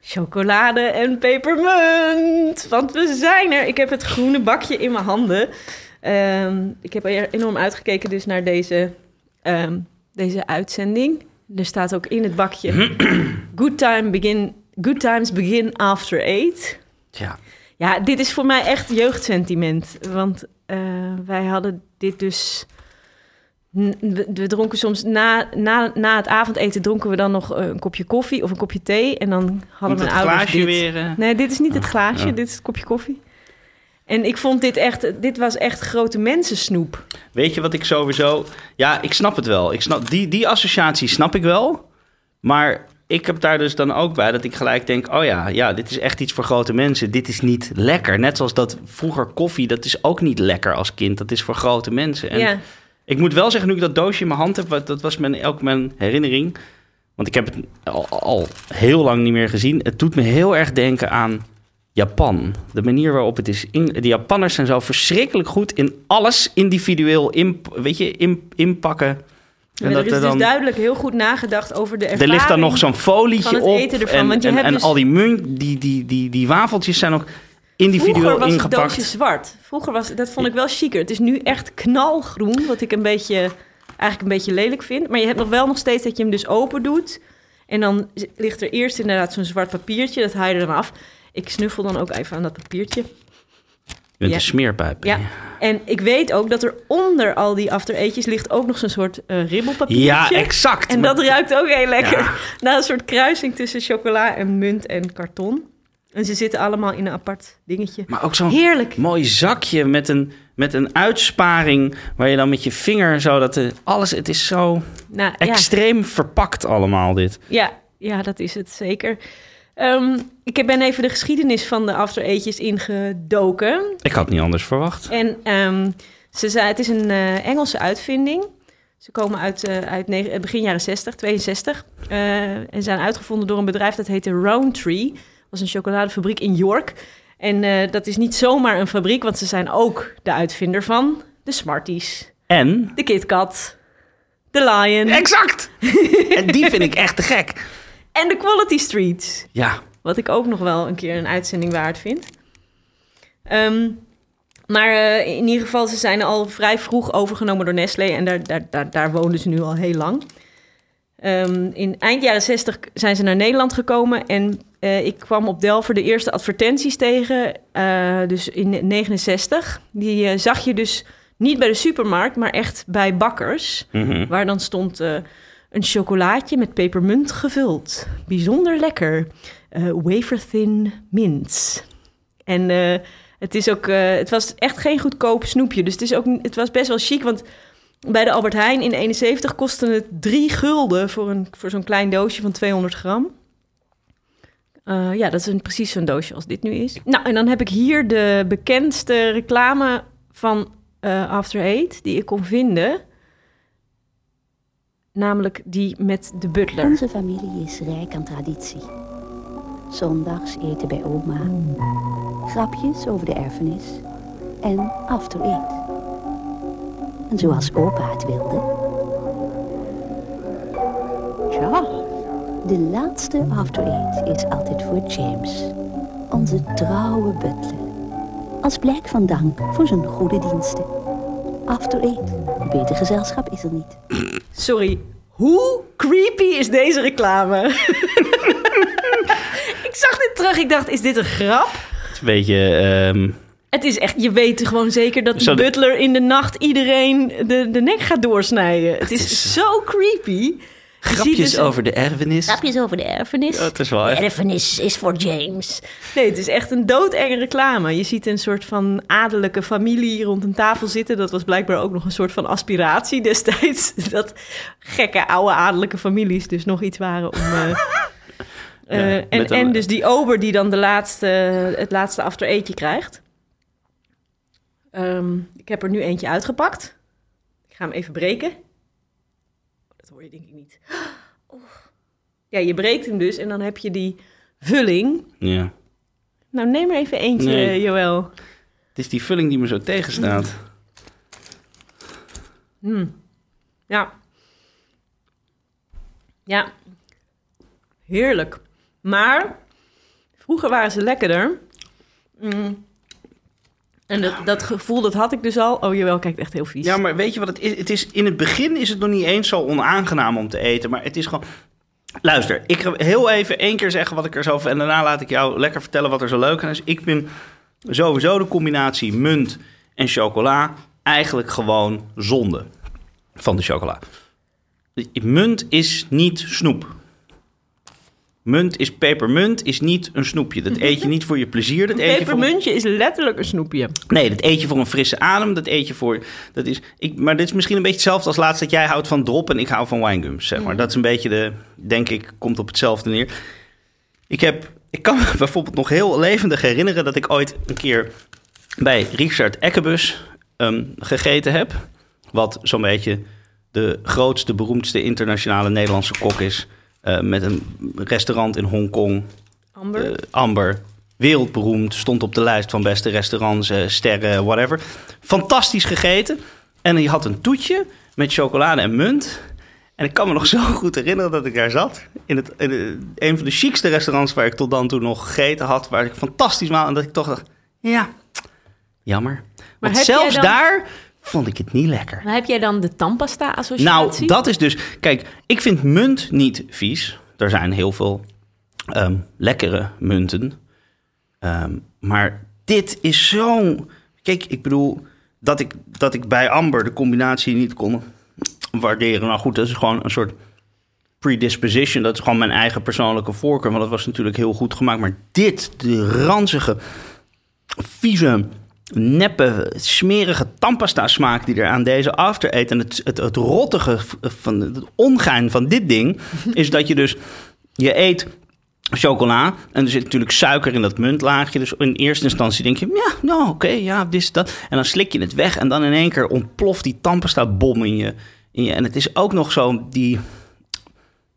chocolade en pepermunt. Want we zijn er. Ik heb het groene bakje in mijn handen. Ehm, ik heb er enorm uitgekeken dus naar deze, ehm, deze uitzending. Er staat ook in het bakje... good, time begin, good times begin after eight. Ja, Ja, dit is voor mij echt jeugdsentiment. Want eh, wij hadden dit dus... We, we dronken soms na, na, na het avondeten dronken we dan nog eh, een kopje koffie of een kopje thee. En dan hadden mijn het ouders glaasje dit. weer... eh, Nee, dit is niet het glaasje, ja. dit is het kopje koffie. En ik vond dit echt, dit was echt grote mensensnoep. Weet je wat ik sowieso... Ja, ik snap het wel. Ik snap, die, die associatie snap ik wel. Maar ik heb daar dus dan ook bij dat ik gelijk denk... oh ja, ja, dit is echt iets voor grote mensen. Dit is niet lekker. Net zoals dat vroeger koffie, dat is ook niet lekker als kind. Dat is voor grote mensen. En ja, ik moet wel zeggen, nu ik dat doosje in mijn hand heb... dat was mijn, ook mijn herinnering... want ik heb het al, al heel lang niet meer gezien. Het doet me heel erg denken aan Japan. De manier waarop het is... In, de Japanners zijn zo verschrikkelijk goed in alles individueel in, weet je, in, inpakken. Er is dus duidelijk heel goed nagedacht over de ervaring. er ligt dan nog zo'n folietje op. ervan, en dus- al die munt, die, die, die, die wafeltjes zijn ook individueel Vroeger was ingepakt. het doosje zwart. Vroeger was dat vond ik wel chiquer. Het is nu echt knalgroen, wat ik een beetje, eigenlijk een beetje lelijk vind. Maar je hebt nog wel nog steeds dat je hem dus open doet. En dan ligt er eerst inderdaad zo'n zwart papiertje. Dat haal je er dan af. Ik snuffel dan ook even aan dat papiertje. Je bent Ja. een smeerpijp. Ja. En ik weet ook dat er onder al die after ligt ook nog zo'n soort eh ribbelpapiertje. Ja, exact. En Maar- dat ruikt ook heel lekker. Ja. Na een soort kruising tussen chocola en munt en karton. En ze zitten allemaal in een apart dingetje. Maar ook zo'n Heerlijk. mooi zakje met een, met een uitsparing... waar je dan met je vinger zo dat... De, alles, het is zo Nou, ja. extreem verpakt allemaal dit. Ja, ja, dat is het zeker. Ehm, ik ben even de geschiedenis van de after eetjes ingedoken. Ik had niet anders verwacht. En ehm, ze zei, het is een eh, Engelse uitvinding. Ze komen uit, eh, uit negen- eh, begin jaren 60, 62. eh, en zijn uitgevonden door een bedrijf dat heette Roundtree. Was een chocoladefabriek in York. En eh, dat is niet zomaar een fabriek, want ze zijn ook de uitvinder van de Smarties, En de KitKat, The Lion Exact! en die vind ik echt te gek. en The Quality Streets. Ja, Wat ik ook nog wel een keer een uitzending waard vind. Ehm, maar eh, in ieder geval, ze zijn al vrij vroeg overgenomen door Nestlé. En daar, daar, daar, daar woonden ze nu al heel lang. Ehm, in eind jaren 60 zijn ze naar Nederland gekomen. En eh, ik kwam op Delver de eerste advertenties tegen. eh, dus in 69. Die eh, zag je dus niet bij de supermarkt, maar echt bij bakkers. Mhm. Waar dan stond een chocolaatje met pepermunt gevuld. Bijzonder lekker. Wafer thin mints. En het, is ook, het was echt geen goedkoop snoepje. Dus het, is ook, het was best wel chic. Want bij de Albert Heijn in 71 kostte het 3 gulden voor, een, voor zo'n klein doosje van 200 gram. Eh, ja, dat is een, precies zo'n doosje als dit nu is. Nou, en dan heb ik hier de bekendste reclame van eh, After Eight die ik kon vinden. Namelijk die met de butler. Onze familie is rijk aan traditie. Zondags eten bij oma. Grapjes over de erfenis. En after eat. En zoals opa het wilde. Tja, de laatste after eat is altijd voor James. Onze trouwe butler. Als blijk van dank voor zijn goede diensten. After eat. Beter gezelschap is er niet. Sorry, hoe creepy is deze reclame? ik zag dit terug, ik dacht, is dit een grap? het is een beetje... ehm, Het is echt, je weet gewoon zeker dat de- butler in de nacht iedereen de, de nek gaat doorsnijden. Het is, is- zo creepy. Grapjes dus- over de erfenis. Grapjes over de erfenis. Ja, het is wel echt... erfenis is voor James. Nee, het is echt een doodenge reclame. Je ziet een soort van adellijke familie rond een tafel zitten. Dat was blijkbaar ook nog een soort van aspiratie destijds. Dat gekke oude adellijke families dus nog iets waren om... eh, eh, Ja, en, een- en dus die ober die dan de laatste, het laatste after eetje krijgt. Ehm, ik heb er nu eentje uitgepakt. Ik ga hem even breken. Dat hoor je denk ik niet. Ja, je breekt hem dus en dan heb je die vulling. Ja. Nou, neem er even eentje, Nee. Joël. Het is die vulling die me zo tegenstaat. Ja. Ja. Heerlijk. Maar vroeger waren ze lekkerder. Mm. En dat, dat gevoel, dat had ik dus al. Oh, Joël kijkt echt heel vies. Ja, maar weet je wat het is? Het is? In het begin is het nog niet eens zo onaangenaam om te eten. Maar het is gewoon... Luister, ik ga heel even één keer zeggen wat ik er zo... En daarna laat ik jou lekker vertellen wat er zo leuk aan is. Ik vind sowieso de combinatie munt en chocola... eigenlijk gewoon zonde van de chocola. Munt is niet snoep. Munt is pepermunt, is niet een snoepje. Dat eet je niet voor je plezier. Dat Een eet je voor pepermuntje is letterlijk een snoepje. Nee, dat eet je voor een frisse adem. Dat eet je voor. Dat is, ik, maar dit is misschien een beetje hetzelfde als laatst dat jij houdt van drop en ik hou van winegums. Zeg maar. Dat is een beetje de. Denk ik, komt op hetzelfde neer. Ik heb. Ik kan me bijvoorbeeld nog heel levendig herinneren dat ik ooit een keer bij Richard Ekkebus ehm, gegeten heb. Wat zo'n beetje de grootste, beroemdste internationale Nederlandse kok is. Eh, met een restaurant in Hongkong. Amber. Eh, Amber, wereldberoemd, stond op de lijst van beste restaurants, eh, sterren, whatever. Fantastisch gegeten. En je had een toetje met chocolade en munt. En ik kan me nog zo goed herinneren dat ik daar zat. In, het, in de- een van de chicste restaurants waar ik tot dan toe nog gegeten had. Waar ik fantastisch maal. En dat ik toch dacht, ja, jammer. Want heb jij zelfs dan- daar vond ik het niet lekker. Maar heb jij dan de tandpasta-associatie? Nou, dat is dus. Kijk, ik vind munt niet vies. Er zijn heel veel ehm, lekkere munten. Ehm, maar dit is zo'n. Kijk, ik bedoel dat ik, dat ik bij Amber de combinatie niet kon waarderen. Nou goed, dat is gewoon een soort predisposition. Dat is gewoon mijn eigen persoonlijke voorkeur. Want dat was natuurlijk heel goed gemaakt. Maar dit, de ranzige, vieze, neppe, smerige tandpasta smaak die er aan deze after eet. En het, het, het rottige van het ongein van dit ding is dat je dus je eet chocola en er zit natuurlijk suiker in dat muntlaagje. Dus in eerste instantie denk je, ja, nou oké, ja, dit is dat. En dan slik je het weg en dan in één keer ontploft die tandpasta bom in je, in je. En het is ook nog zo die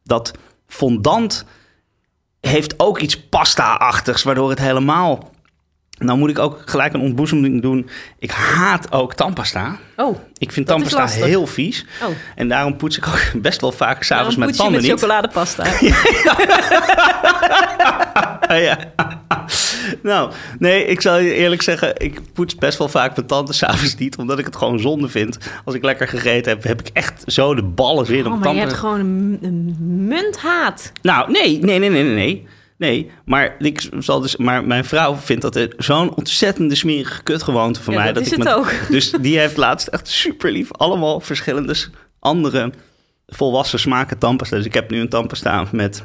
dat fondant heeft ook iets pasta-achtigs, waardoor het helemaal Nou moet ik ook gelijk een ontboezeming doen. Ik haat ook tandpasta. Oh, Ik vind tandpasta heel vies. oh. En daarom poets ik ook best wel vaak s'avonds je tanden met niet. chocoladepasta. Ja. nou, nee, ik zal je eerlijk zeggen, ik poets best wel vaak mijn tanden s'avonds niet, omdat ik het gewoon zonde vind. Als ik lekker gegeten heb, heb ik echt zo de ballen zin Oh, om maar je tanden... hebt gewoon een, een munthaat. Nou, nee, nee, nee, nee, nee, nee. Nee, maar, ik zal dus, maar mijn vrouw vindt dat zo'n ontzettende smerige kutgewoonte van Ja, mij. dat is ik het ook. Dus die heeft laatst echt super lief allemaal verschillende andere volwassen smaken tandpasta. Dus ik heb nu een tandpasta met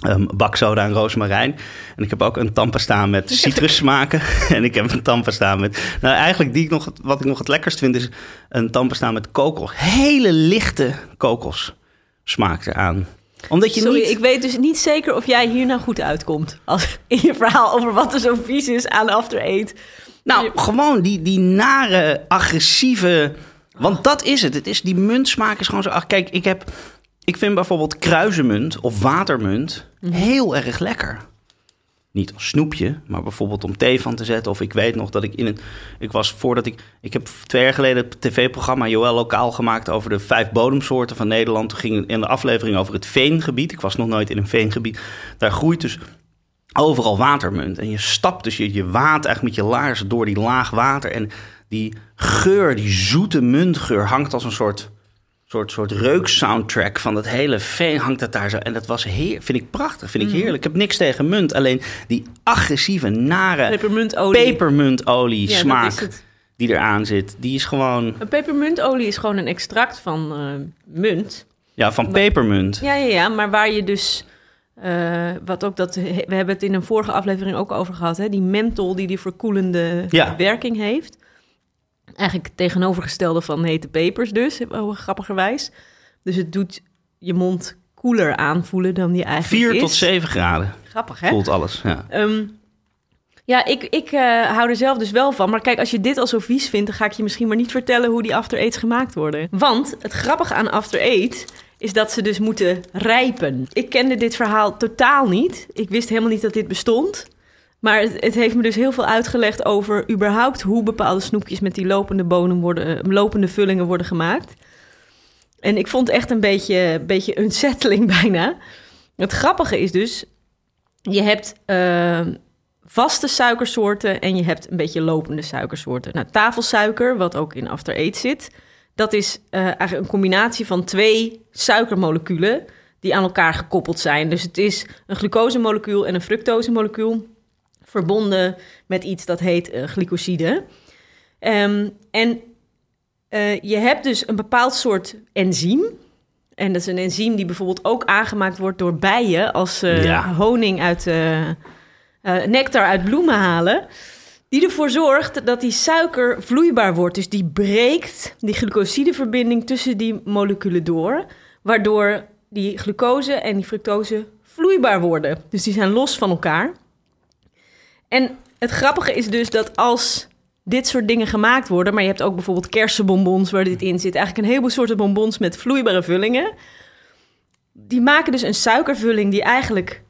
ehm baksoda en roosmarijn. En ik heb ook een tandpasta met citrussmaken. en ik heb een tandpasta met... Nou, eigenlijk die ik nog, wat ik nog het lekkerst vind is een tandpasta met kokos. Hele lichte kokos smaak eraan. Omdat je Sorry, niet... ik weet dus niet zeker of jij hier nou goed uitkomt. Als, in je verhaal over wat er zo vies is aan After Eight. Nou, gewoon die, die nare, agressieve... Want dat is het. Het is, die muntsmaak is gewoon zo... Ach, kijk, ik heb... Ik vind bijvoorbeeld kruizenmunt of watermunt heel erg lekker. Niet als snoepje, maar bijvoorbeeld om thee van te zetten. Of ik weet nog dat ik in een... Ik was voordat ik... Ik heb twee jaar geleden het tv-programma Joël Lokaal gemaakt... over de vijf bodemsoorten van Nederland. Toen ging in de aflevering over het veengebied. Ik was nog nooit in een veengebied. Daar groeit dus overal watermunt. En je stapt dus je, je eigenlijk met je laars door die laag water. En die geur, die zoete muntgeur, hangt als een soort, soort, soort reuksoundtrack van dat hele veen hangt dat daar zo. En dat was heer, vind ik prachtig, vind ik heerlijk. Ik heb niks tegen munt, alleen die agressieve, nare Pepermuntolie. pepermuntolie Ja, smaak die eraan zit. Die is gewoon, Een pepermuntolie is gewoon een extract van eh, munt. ja, van pepermunt. Ja, ja, ja, maar waar je dus... eh, wat ook dat, we hebben het in een vorige aflevering ook over gehad, hè? die menthol die die verkoelende Ja. werking heeft. Eigenlijk het tegenovergestelde van hete pepers dus, oh, grappigerwijs. Dus het doet je mond koeler aanvoelen dan die eigenlijk 4 is. tot 7 graden Grappig, hè? voelt alles. Ja. Ehm, ja, ik, ik eh, hou er zelf dus wel van. Maar kijk, als je dit al zo vies vindt... dan ga ik je misschien maar niet vertellen hoe die After Eights gemaakt worden. Want het grappige aan After Eight is dat ze dus moeten rijpen. Ik kende dit verhaal totaal niet. Ik wist helemaal niet dat dit bestond. Maar het, heeft me dus heel veel uitgelegd over überhaupt hoe bepaalde snoepjes met die lopende bonen worden, eh, lopende vullingen worden gemaakt. En ik vond echt een beetje, beetje unsettling bijna. Het grappige is dus, je hebt eh, vaste suikersoorten en je hebt een beetje lopende suikersoorten. Nou, tafelsuiker, wat ook in After Eight zit, dat is eh, eigenlijk een combinatie van twee suikermoleculen die aan elkaar gekoppeld zijn. Dus het is een glucosemolecuul en een fructosemolecuul verbonden met iets dat heet eh, glycoside. Ehm, en eh, je hebt dus een bepaald soort enzym. En dat is een enzym die bijvoorbeeld ook aangemaakt wordt door bijen als ze Ja. honing uit eh, eh, nectar uit bloemen halen. Die ervoor zorgt dat die suiker vloeibaar wordt. Dus die breekt die glucosideverbinding tussen die moleculen door. Waardoor die glucose en die fructose vloeibaar worden. Dus die zijn los van elkaar. En het grappige is dus dat als dit soort dingen gemaakt worden... maar je hebt ook bijvoorbeeld kersenbonbons waar dit in zit... eigenlijk een heleboel soorten bonbons met vloeibare vullingen... die maken dus een suikervulling die eigenlijk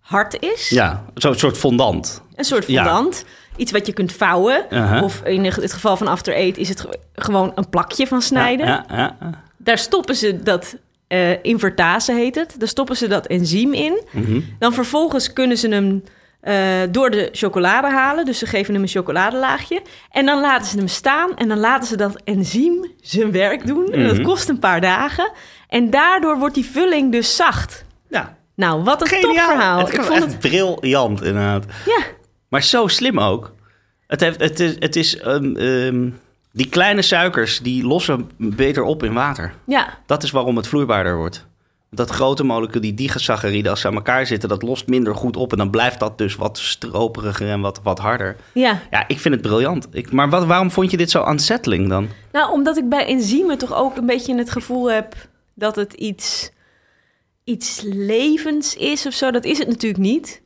hard is. Ja, zo'n soort fondant. Een soort Ja. fondant. Iets wat je kunt vouwen. Uh-huh. Of in het geval van After Eight is het ge- gewoon een plakje van snijden. Ja, ja, ja. Daar stoppen ze dat, eh invertase heet het. Daar stoppen ze dat enzym in. Mhm. Dan vervolgens kunnen ze hem eh, door de chocolade halen. Dus ze geven hem een chocoladelaagje. En dan laten ze hem staan. En dan laten ze dat enzym zijn werk doen. En dat Mhm. kost een paar dagen. En daardoor wordt die vulling dus zacht. ja. Nou, wat een Geniaal. topverhaal. Het Ik is vond echt het... briljant, inderdaad. Ja, Maar zo slim ook. Het, heeft, het is, het is ehm, ehm, die kleine suikers, die lossen beter op in water. ja. Dat is waarom het vloeibaarder wordt. Dat grote molecuul, die digasaccharide, als ze aan elkaar zitten, dat lost minder goed op. En dan blijft dat dus wat stroperiger en wat, wat harder. ja. Ja, ik vind het briljant. Ik, maar wat, waarom vond je dit zo unsettling dan? Nou, omdat ik bij enzymen toch ook een beetje het gevoel heb dat het iets, iets levens is of zo. Dat is het natuurlijk niet.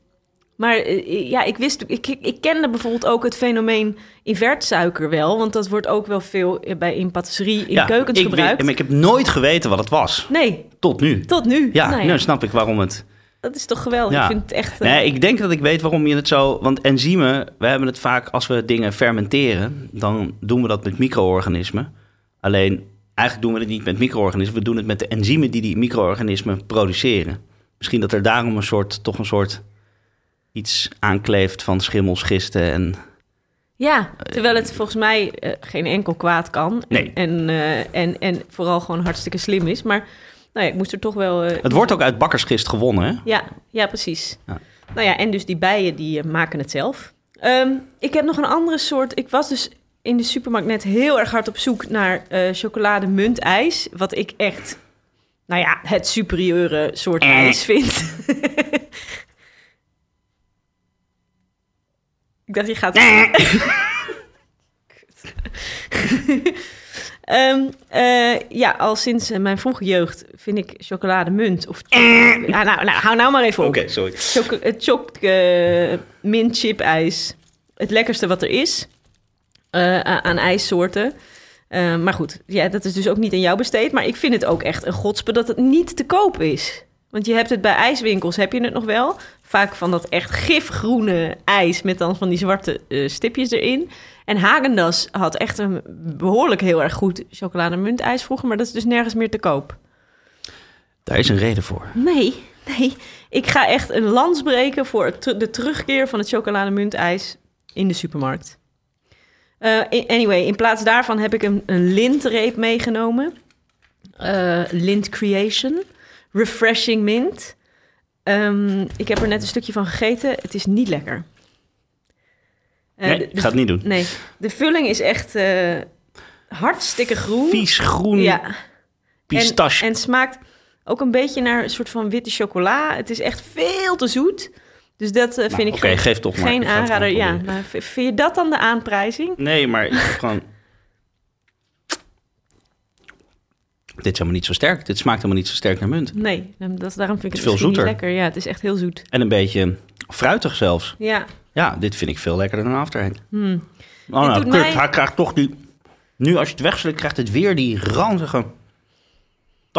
Maar eh, ja, ik wist, ik, ik, kende bijvoorbeeld ook het fenomeen invertsuiker wel. Want dat wordt ook wel veel bij in patisserie, in ja, keukens ik weet- gebruikt. maar ik heb nooit geweten wat het was. Nee, Tot nu. tot nu. Ja, Nou nu snap ik waarom het Dat is toch geweldig? Ja. Ik vind het echt... eh, Nee, ik denk dat ik weet waarom je het zo... Want enzymen, we hebben het vaak als we dingen fermenteren... dan doen we dat met micro-organismen. Alleen, eigenlijk doen we het niet met micro-organismen. We doen het met de enzymen die die micro-organismen produceren. Misschien dat er daarom een soort, toch een soort iets aankleeft van schimmels, gisten en... Ja, terwijl het volgens mij eh, geen enkel kwaad kan. Nee. En, eh, en, en vooral gewoon hartstikke slim is. Maar nou ja, ik moest er toch wel... eh, Het wordt ook uit bakkersgist gewonnen, hè? Ja, ja precies. Ja. Nou ja, en dus die bijen die maken het zelf. Ehm, ik heb nog een andere soort... Ik was dus in de supermarkt net heel erg hard op zoek naar eh chocolademuntijs. Wat ik echt, nou ja, het superieure soort ijs vind. ik dacht, je gaat... Ehm, eh, ja, al sinds eh, mijn vroege jeugd vind ik chocolademunt of... Ja, nou, nou, hou nou maar even op. Oké, sorry. Het choc eh, mint chip ijs. Het lekkerste wat er is eh, aan, ijssoorten. Eh, maar goed, ja, dat is dus ook niet aan jou besteed. Maar ik vind het ook echt een godspe dat het niet te koop is. Want je hebt het bij ijswinkels, heb je het nog wel. Vaak van dat echt gifgroene ijs met dan van die zwarte eh, stipjes erin. En Hagendas had echt een behoorlijk heel erg goed chocolademuntijs vroeger. Maar dat is dus nergens meer te koop. Daar is een reden voor. Nee, nee. Ik ga echt een lans breken voor ter- de terugkeer van het chocolademuntijs in de supermarkt. Eh, anyway, in plaats daarvan heb ik een, een lintreep meegenomen. Eh, Lint Creation. Refreshing mint. Ehm, ik heb er net een stukje van gegeten. Het is niet lekker. Eh, Nee, de- ik de- ga het niet doen. Nee, de vulling is echt eh, hartstikke groen. Vies groen Ja, pistache. en, en smaakt ook een beetje naar een soort van witte chocola. Het is echt veel te zoet. Dus dat eh, Nou, vind ik Oké, geen, geef toch geen aanrader. Ja, maar vind je dat dan de aanprijzing? Nee, maar gewoon... Dit is helemaal niet zo sterk. Dit smaakt helemaal niet zo sterk naar munt. Nee, dan- dat, daarom vind ik Het het, is veel zoeter. lekker. Ja, het is echt heel zoet. En een beetje fruitig zelfs. Ja, Ja, dit vind ik veel lekkerder dan Afterhand. Hmm. Oh, nou, kut, mij- hij krijgt toch die... Nu als je het wegslikt, krijgt het weer die ranzige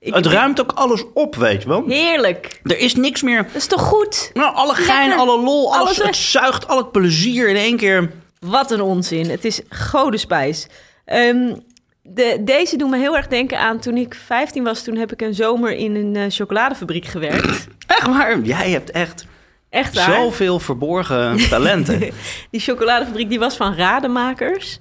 ik, Het ruimt ook alles op, weet je wel. heerlijk. Er is niks meer... Dat is toch goed? Nou, alle gein, Lekker. alle lol, alles, Alles het zuigt al het plezier in één keer. Wat een onzin. Het is godespijs. Ehm de, deze doen me heel erg denken aan toen ik 15 was. Toen heb ik een zomer in een eh, chocoladefabriek gewerkt. Echt waar, jij hebt echt Echt waar. zoveel verborgen talenten. Die chocoladefabriek die was van Rademakers.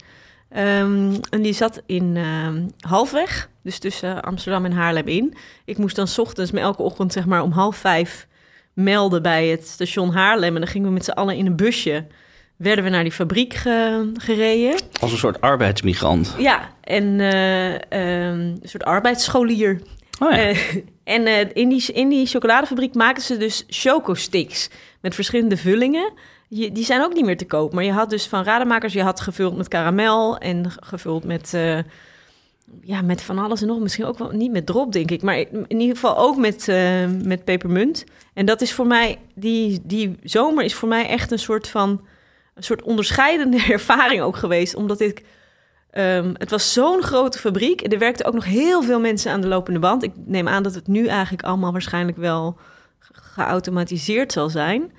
Ehm, en die zat in ehm, Halfweg, dus tussen Amsterdam en Haarlem in. Ik moest dan ochtends me elke ochtend zeg maar om half vijf melden bij het station Haarlem. En dan gingen we met z'n allen in een busje, werden we naar die fabriek ge- gereden. Als een soort arbeidsmigrant. Ja, en eh, ehm, een soort arbeidsscholier. Oh ja. Eh, en eh, in, die, in die chocoladefabriek maken ze dus chocosticks met verschillende vullingen. Je, die zijn ook niet meer te koop. Maar je had dus van Rademakers, je had gevuld met karamel en gevuld met, ja, met van alles en nog. Misschien ook wel niet met drop, denk ik. Maar in ieder geval ook met, met pepermunt. En dat is voor mij, die, die zomer is voor mij echt een soort van, een soort onderscheidende ervaring ook geweest. Omdat ik Ehm, het was zo'n grote fabriek. En er werkten ook nog heel veel mensen aan de lopende band. Ik neem aan dat het nu eigenlijk allemaal waarschijnlijk wel ge- geautomatiseerd zal zijn.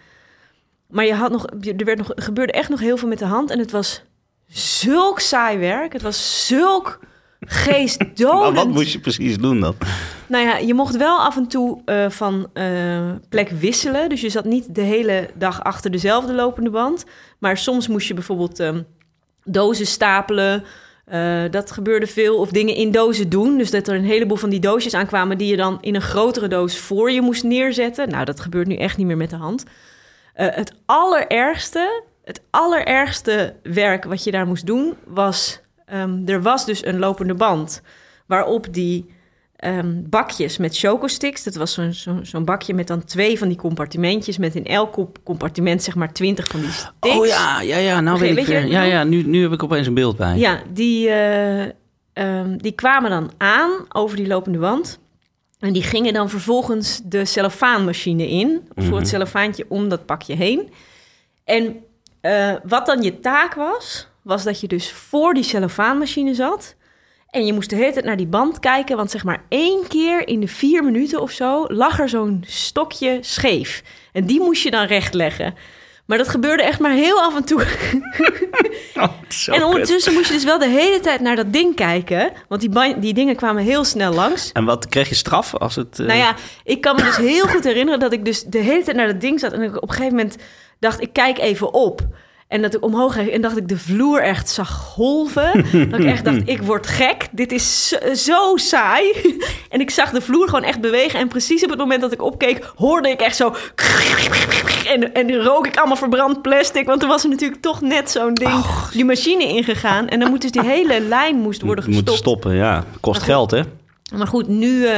Maar je had nog, er werd nog, gebeurde echt nog heel veel met de hand. En het was zulk saai werk. Het was zulk Maar geestdodend. wat moest je precies doen dan? Nou ja, je mocht wel af en toe eh, van eh, plek wisselen. Dus je zat niet de hele dag achter dezelfde lopende band. Maar soms moest je bijvoorbeeld ehm, dozen stapelen. Eh, dat gebeurde veel. Of dingen in dozen doen. Dus dat er een heleboel van die doosjes aankwamen... die je dan in een grotere doos voor je moest neerzetten. Nou, dat gebeurt nu echt niet meer met de hand. Het allerergste, het allerergste werk wat je daar moest doen... was, ehm, er was dus een lopende band... waarop die ehm, bakjes met chocosticks... dat was zo'n bakje met dan twee van die compartimentjes... met in elk comp- compartiment zeg maar twintig van die sticks. Oh ja, ja, ja, nou weet ik weet je Ja, ja, nu, nu heb ik opeens een beeld bij. Ja, die, eh, ehm, die kwamen dan aan over die lopende wand. En die gingen dan vervolgens de cellofaanmachine in. Voor Mhm. het cellofaantje om dat pakje heen. En eh, wat dan je taak was, was dat je dus voor die cellofaanmachine zat. En je moest de hele tijd naar die band kijken, want zeg maar één keer in de vier minuten of zo lag er zo'n stokje scheef. En die moest je dan rechtleggen. Maar dat gebeurde echt maar heel af en toe. Oh, en ondertussen moest je dus wel de hele tijd naar dat ding kijken. Want die, die dingen kwamen heel snel langs. En wat kreeg je straf als het... eh, Nou ja, ik kan me dus heel goed herinneren dat ik dus de hele tijd naar dat ding zat. En ik op een gegeven moment dacht, ik kijk even op. En dat ik omhoog ging en dacht ik de vloer echt zag golven. dat ik echt dacht, ik word gek. Dit is zo, zo saai. en ik zag de vloer gewoon echt bewegen. En precies op het moment dat ik opkeek, hoorde ik echt zo... En, en rook ik allemaal verbrand plastic. Want er was er natuurlijk toch net zo'n ding die machine ingegaan. En dan moet dus die hele lijn moest worden moet gestopt. stoppen, ja. Kost geld, hè? Maar goed, nu, eh,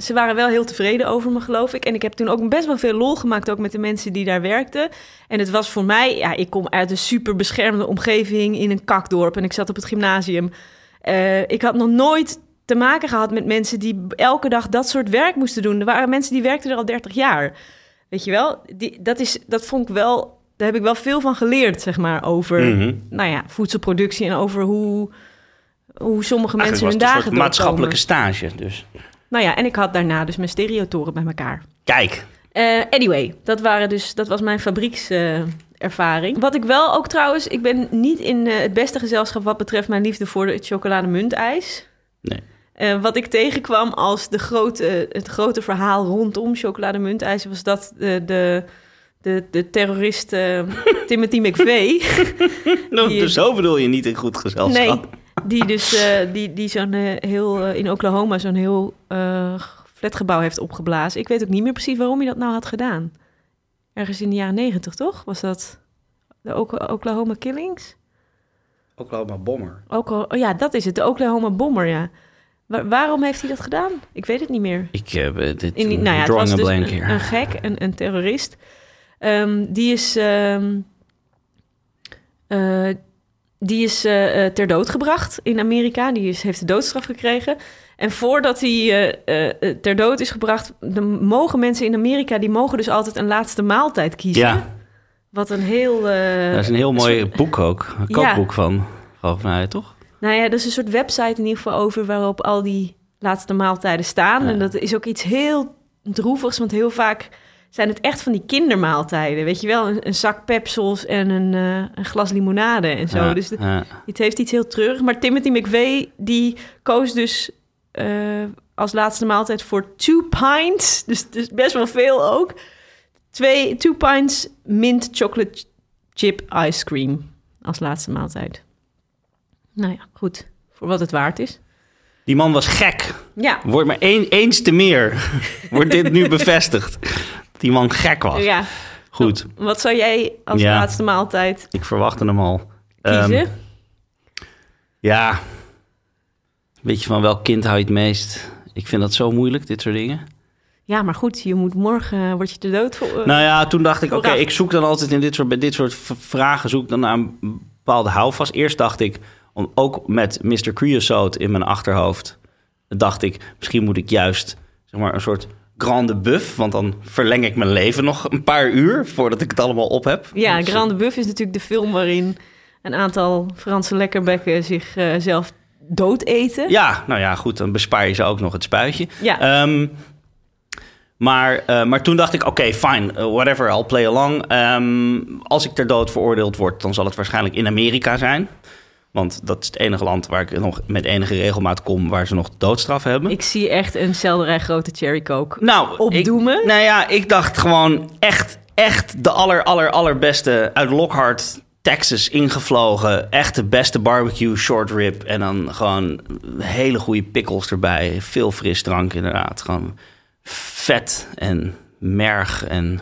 ze waren wel heel tevreden over me, geloof ik. En ik heb toen ook best wel veel lol gemaakt, ook met de mensen die daar werkten. En het was voor mij, ja, ik kom uit een super beschermde omgeving in een kakdorp. En ik zat op het gymnasium. Eh, ik had nog nooit te maken gehad met mensen die elke dag dat soort werk moesten doen. Er waren mensen die werkten er al 30 jaar. Weet je wel, die, dat, is, dat vond ik wel, daar heb ik wel veel van geleerd, zeg maar, over Mhm. nou ja, voedselproductie en over hoe, hoe sommige mensen hun dagen soort maatschappelijke stage, dus... Nou ja, en ik had daarna dus mijn stereotoren bij elkaar. Kijk, Eh, anyway, dat, waren dus, dat was mijn fabriekservaring. wat ik wel ook trouwens, ik ben niet in eh, het beste gezelschap wat betreft mijn liefde voor het chocolademuntijs. Nee. Eh, wat ik tegenkwam als de grote, het grote verhaal rondom chocolademuntijs was dat de, de, de, de terrorist Timothy McVeigh... nou, Die- dus zo bedoel je niet in goed gezelschap. Nee, die dus eh, die, die zo'n eh, heel eh, in Oklahoma zo'n heel eh, flatgebouw heeft opgeblazen. Ik weet ook niet meer precies waarom hij dat nou had gedaan. Ergens in de jaren negentig, toch? Was dat de Ok- Oklahoma Killings? Oklahoma Bomber. Okla- oh ja, dat is het. De Oklahoma Bomber, ja. Wa- waarom heeft hij dat gedaan? Ik weet het niet meer. Ik heb dit In, nou ja, het was dus blank een, gek, een, een terrorist. Ehm, die is, ehm, eh, die is eh, eh, ter dood gebracht in Amerika. Die is, heeft de doodstraf gekregen. En voordat hij eh, ter dood is gebracht... mogen mensen in Amerika... die mogen dus altijd een laatste maaltijd kiezen. Ja, Wat een heel... dat is een heel mooi soort- boek ook. Een Ja. kookboek van, geloof mij, toch? Nou ja, er is een soort website in ieder geval over waarop al die laatste maaltijden staan. Ja. En dat is ook iets heel droevigs, want heel vaak zijn het echt van die kindermaaltijden. Weet je wel, een, een zak pepsels en een, eh, een glas limonade en zo. Ja, Dus de- ja. het heeft iets heel treurig. Maar Timothy McVeigh, die koos dus eh, als laatste maaltijd voor two pints. Dus, dus best wel veel ook. Twee, two pints mint chocolate chip ice cream als laatste maaltijd. Nou ja, goed. Voor wat het waard is. Die man was gek. Ja, Wordt maar één, eens te meer. Wordt dit nu bevestigd. Die man gek was. ja. Goed, Wat zou jij als Ja. laatste maaltijd ik verwachtte hem al. kiezen? Ehm, ja. Weet je van welk kind hou je het meest? Ik vind dat zo moeilijk, dit soort dingen. ja, maar goed, je moet morgen, eh, word je te dood voor... eh, Nou ja, toen dacht ik, oké, ik zoek dan altijd in dit soort, bij dit soort vragen zoek dan naar een bepaalde houvast. Eerst dacht ik, om, ook met Mr. Creosote in mijn achterhoofd, dacht ik, misschien moet ik juist zeg maar, een soort grande buff, want dan verleng ik mijn leven nog een paar uur voordat ik het allemaal op heb. Ja, Dus, Grande Buff is natuurlijk de film waarin een aantal Franse lekkerbekken zichzelf zelf dood eten. Ja, nou ja, goed, dan bespaar je ze ook nog het spuitje. Ja. Ehm, maar, eh, maar toen dacht ik, oké, fine, uh, whatever, I'll play along. Ehm, als ik ter dood veroordeeld word, dan zal het waarschijnlijk in Amerika zijn. Want dat is het enige land waar ik nog met enige regelmaat kom... waar ze nog doodstraf hebben. Ik zie echt een selderij grote cherry coke. nou, opdoemen? Ik, nou ja, ik dacht gewoon echt, echt de aller, aller, allerbeste uit Lockhart... Texas ingevlogen. Echt de beste barbecue short rib. En dan gewoon hele goede pickles erbij. Veel frisdrank inderdaad. Gewoon vet en merg. En...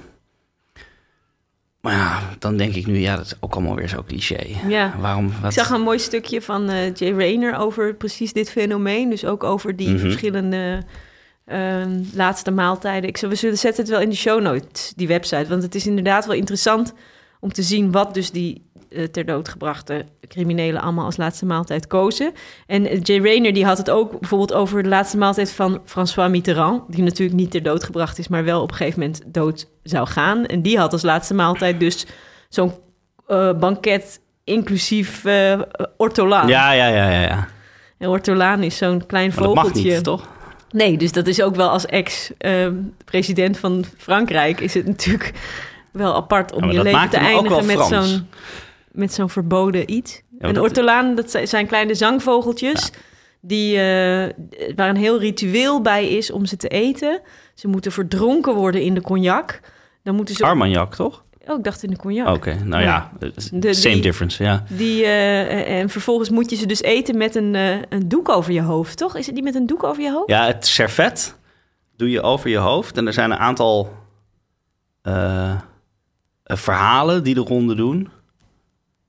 Maar ja, dan denk ik nu, ja, dat is ook allemaal weer zo cliché. Ja. Waarom? Ik Wat? zag een mooi stukje van eh, Jay Rayner over precies dit fenomeen. Dus ook over die Mhm. verschillende ehm, laatste maaltijden. Ik, we zullen zetten het wel in de show notes, die website. Want het is inderdaad wel interessant om te zien wat dus die eh, ter dood gebrachte criminelen allemaal als laatste maaltijd kozen. En eh, Jay Rayner die had het ook bijvoorbeeld over de laatste maaltijd van François Mitterrand. Die natuurlijk niet ter dood gebracht is, maar wel op een gegeven moment dood zou gaan. En die had als laatste maaltijd dus zo'n eh, banket inclusief eh ortolaan. Ja, ja, ja, ja. ja. En ortolaan is zo'n klein Maar dat mag vogeltje. niet, toch? Nee, dus dat is ook wel als ex-president van Frankrijk... is het natuurlijk wel apart om Ja, je leven te eindigen met zo'n, met zo'n verboden iets. maar een dat- ortolaan, dat zi- zijn kleine zangvogeltjes... Die, eh, waar een heel ritueel bij is om ze te eten. Ze moeten verdronken worden in de cognac. Dan moeten ze... Armagnac, toch? Oh, ik dacht in de cognac. Oké, nou ja, De- same die- difference, ja. Die, eh, en vervolgens moet je ze dus eten met een, eh, een doek over je hoofd, toch? Is het niet met een doek over je hoofd? Ja, het servet doe je over je hoofd. En er zijn een aantal eh, eh, verhalen die de ronde doen.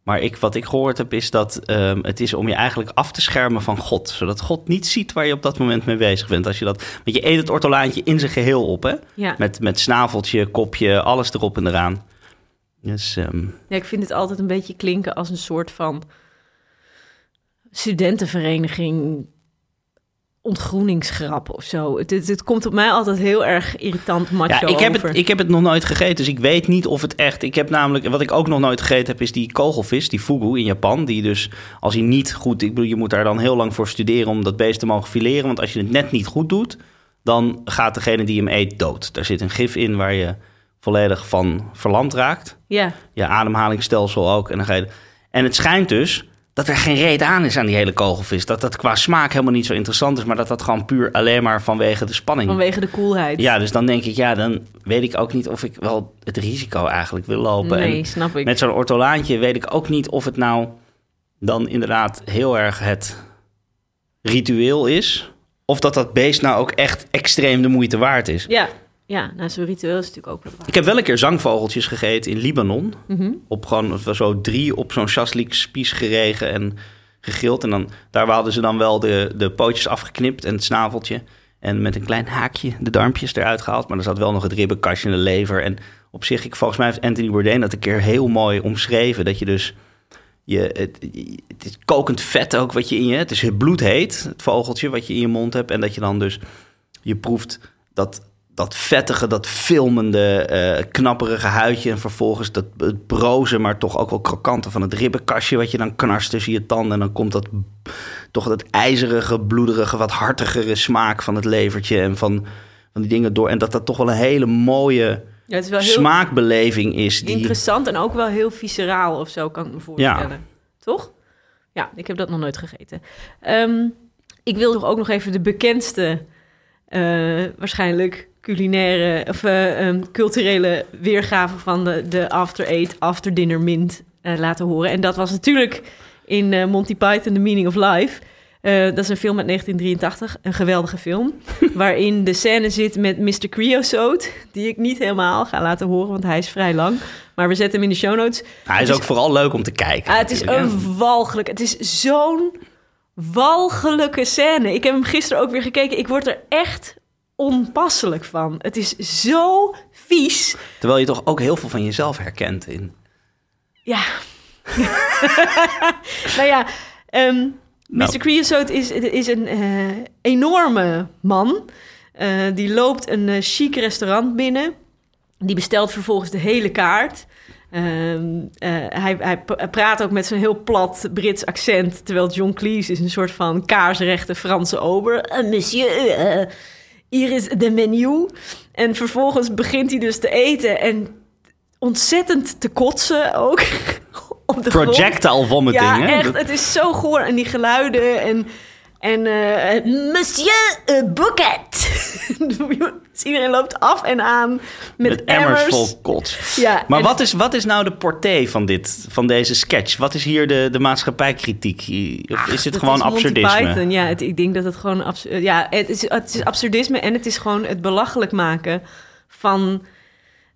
Maar ik, wat ik gehoord heb is dat ehm, het is om je eigenlijk af te schermen van God. Zodat God niet ziet waar je op dat moment mee bezig bent. Als je dat, want je eet het ortolaantje in zijn geheel op, hè? Ja. Met, met snaveltje, kopje, alles erop en eraan. Dus ehm, Ja, ik vind het altijd een beetje klinken als een soort van studentenvereniging ontgroeningsgrap of zo. Het, het, het komt op mij altijd heel erg irritant macho Ja, ik heb, over. het, ik heb het nog nooit gegeten, dus ik weet niet of het echt... Ik heb namelijk, wat ik ook nog nooit gegeten heb, is die kogelvis, die fugu in Japan. Die dus, als hij niet goed... Ik bedoel, je moet daar dan heel lang voor studeren om dat beest te mogen fileren. Want als je het net niet goed doet, dan gaat degene die hem eet dood. Daar zit een gif in waar je volledig van verlamd raakt. Ja, Je ademhalingsstelsel ook. En, dan ga je, en het schijnt dus dat er geen reet aan is aan die hele kogelvis. Dat dat qua smaak helemaal niet zo interessant is, maar dat dat gewoon puur alleen maar vanwege de spanning vanwege de koelheid. ja, dus dan denk ik, ja, dan weet ik ook niet of ik wel het risico eigenlijk wil lopen. nee, en snap ik. met zo'n ortolaantje weet ik ook niet of het nou dan inderdaad heel erg het ritueel is. Of dat dat beest nou ook echt extreem de moeite waard is. Ja, ja nou, zo'n ritueel is natuurlijk ook waar. Ik heb wel een keer zangvogeltjes gegeten in Libanon. Mhm. Op gewoon het was zo drie op zo'n shashlik spies geregen en gegrild. En dan, daar hadden ze dan wel de, de pootjes afgeknipt en het snaveltje. En met een klein haakje de darmpjes eruit gehaald. Maar er zat wel nog het ribbenkastje en de lever. En op zich, ik, volgens mij heeft Anthony Bourdain dat een keer heel mooi omschreven. Dat je dus, je, het, het is kokend vet ook wat je in je... Het is bloedheet, het vogeltje wat je in je mond hebt. En dat je dan dus, je proeft dat dat vettige, dat filmende, eh, knapperige huidje. En vervolgens dat het broze, maar toch ook wel krokante van het ribbenkastje... wat je dan knarst tussen je tanden. En dan komt dat toch dat ijzerige, bloederige, wat hartigere smaak van het levertje... en van, van die dingen door. En dat dat toch wel een hele mooie Ja, het is wel heel smaakbeleving is. Die, interessant en ook wel heel visceraal of zo, kan ik me voorstellen. Toch? Ja, ik heb dat nog nooit gegeten. Ehm, ik wil toch ook nog even de bekendste, eh, waarschijnlijk culinaire of eh, ehm, culturele weergave van de, de After Eight, After Dinner Mint eh, laten horen. En dat was natuurlijk in Monty Python, The Meaning of Life. Dat is een film uit 1983, een geweldige film. waarin de scène zit met Mr. Creosote, die ik niet helemaal ga laten horen, want hij is vrij lang. Maar we zetten hem in de show notes. hij is ook vooral leuk om te kijken. Ah, het is een walgelijk. Het is zo'n walgelijke scène. Ik heb hem gisteren ook weer gekeken. Ik word er echt onpasselijk van. Het is zo vies. Terwijl je toch ook heel veel van jezelf herkent in... Ja. nou ja, ehm, Nou. Mr. Creosote is, is een eh, enorme man. Eh, die loopt een eh, chic restaurant binnen. Die bestelt vervolgens de hele kaart. Ehm, eh, hij, hij praat ook met zo'n heel plat Brits accent. Terwijl John Cleese is een soort van kaarsrechte Franse ober. Eh, monsieur, eh, hier is de menu. En vervolgens begint hij dus te eten. En ontzettend te kotsen ook. Op de. Projectile vomiting, Ja, hè? echt. Het is zo goor. En die geluiden en... En eh, Monsieur uh, Bouquet. Dus iedereen loopt af en aan met, met emmers vol kots. Ja, Maar wat is, wat is nou de porté van, dit, van deze sketch? Wat is hier de, de maatschappijkritiek? Of is dit Dat gewoon is absurdisme? Python. Ja, het- ik denk dat het gewoon ja, het is, het is absurdisme en het is gewoon het belachelijk maken van,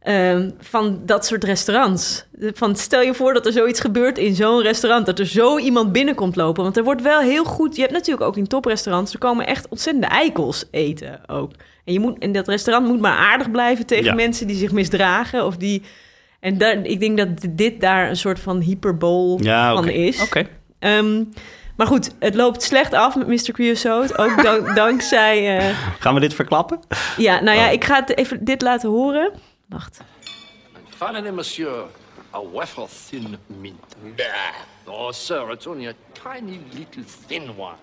ehm, van dat soort restaurants. Van, stel je voor dat er zoiets gebeurt in zo'n restaurant, dat er zo iemand binnenkomt lopen. Want er wordt wel heel goed. Je hebt natuurlijk ook in toprestaurants, er komen echt ontzettende eikels eten ook. En, je moet, en dat restaurant moet maar aardig blijven tegen Ja. mensen die zich misdragen of die. En daar, ik denk dat dit daar een soort van hyperbol Ja, van is. Oké. Ehm, maar goed, het loopt slecht af met Mr. Creosote. Ook dank- dankzij... eh, Gaan we dit verklappen? ja, nou ja, Oh. ik ga het even dit laten horen. Wacht. Finally, monsieur, a wafer thin mint. Oh, sir, it's only a tiny little thin one.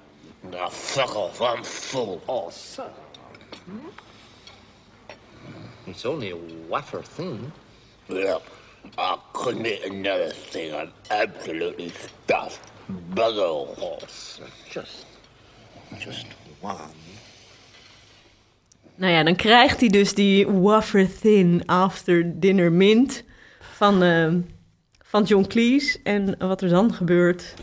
Now, fuck off. I'm full. Oh, son. Hmm? It's only a wafer thin. Look, I couldn't eat another thing. I'm absolutely stuffed. Bugger all. Oh, just, just one. Nou ja, dan krijgt hij dus die wafer thin after dinner mint van, eh, van John Cleese. En wat er dan gebeurt...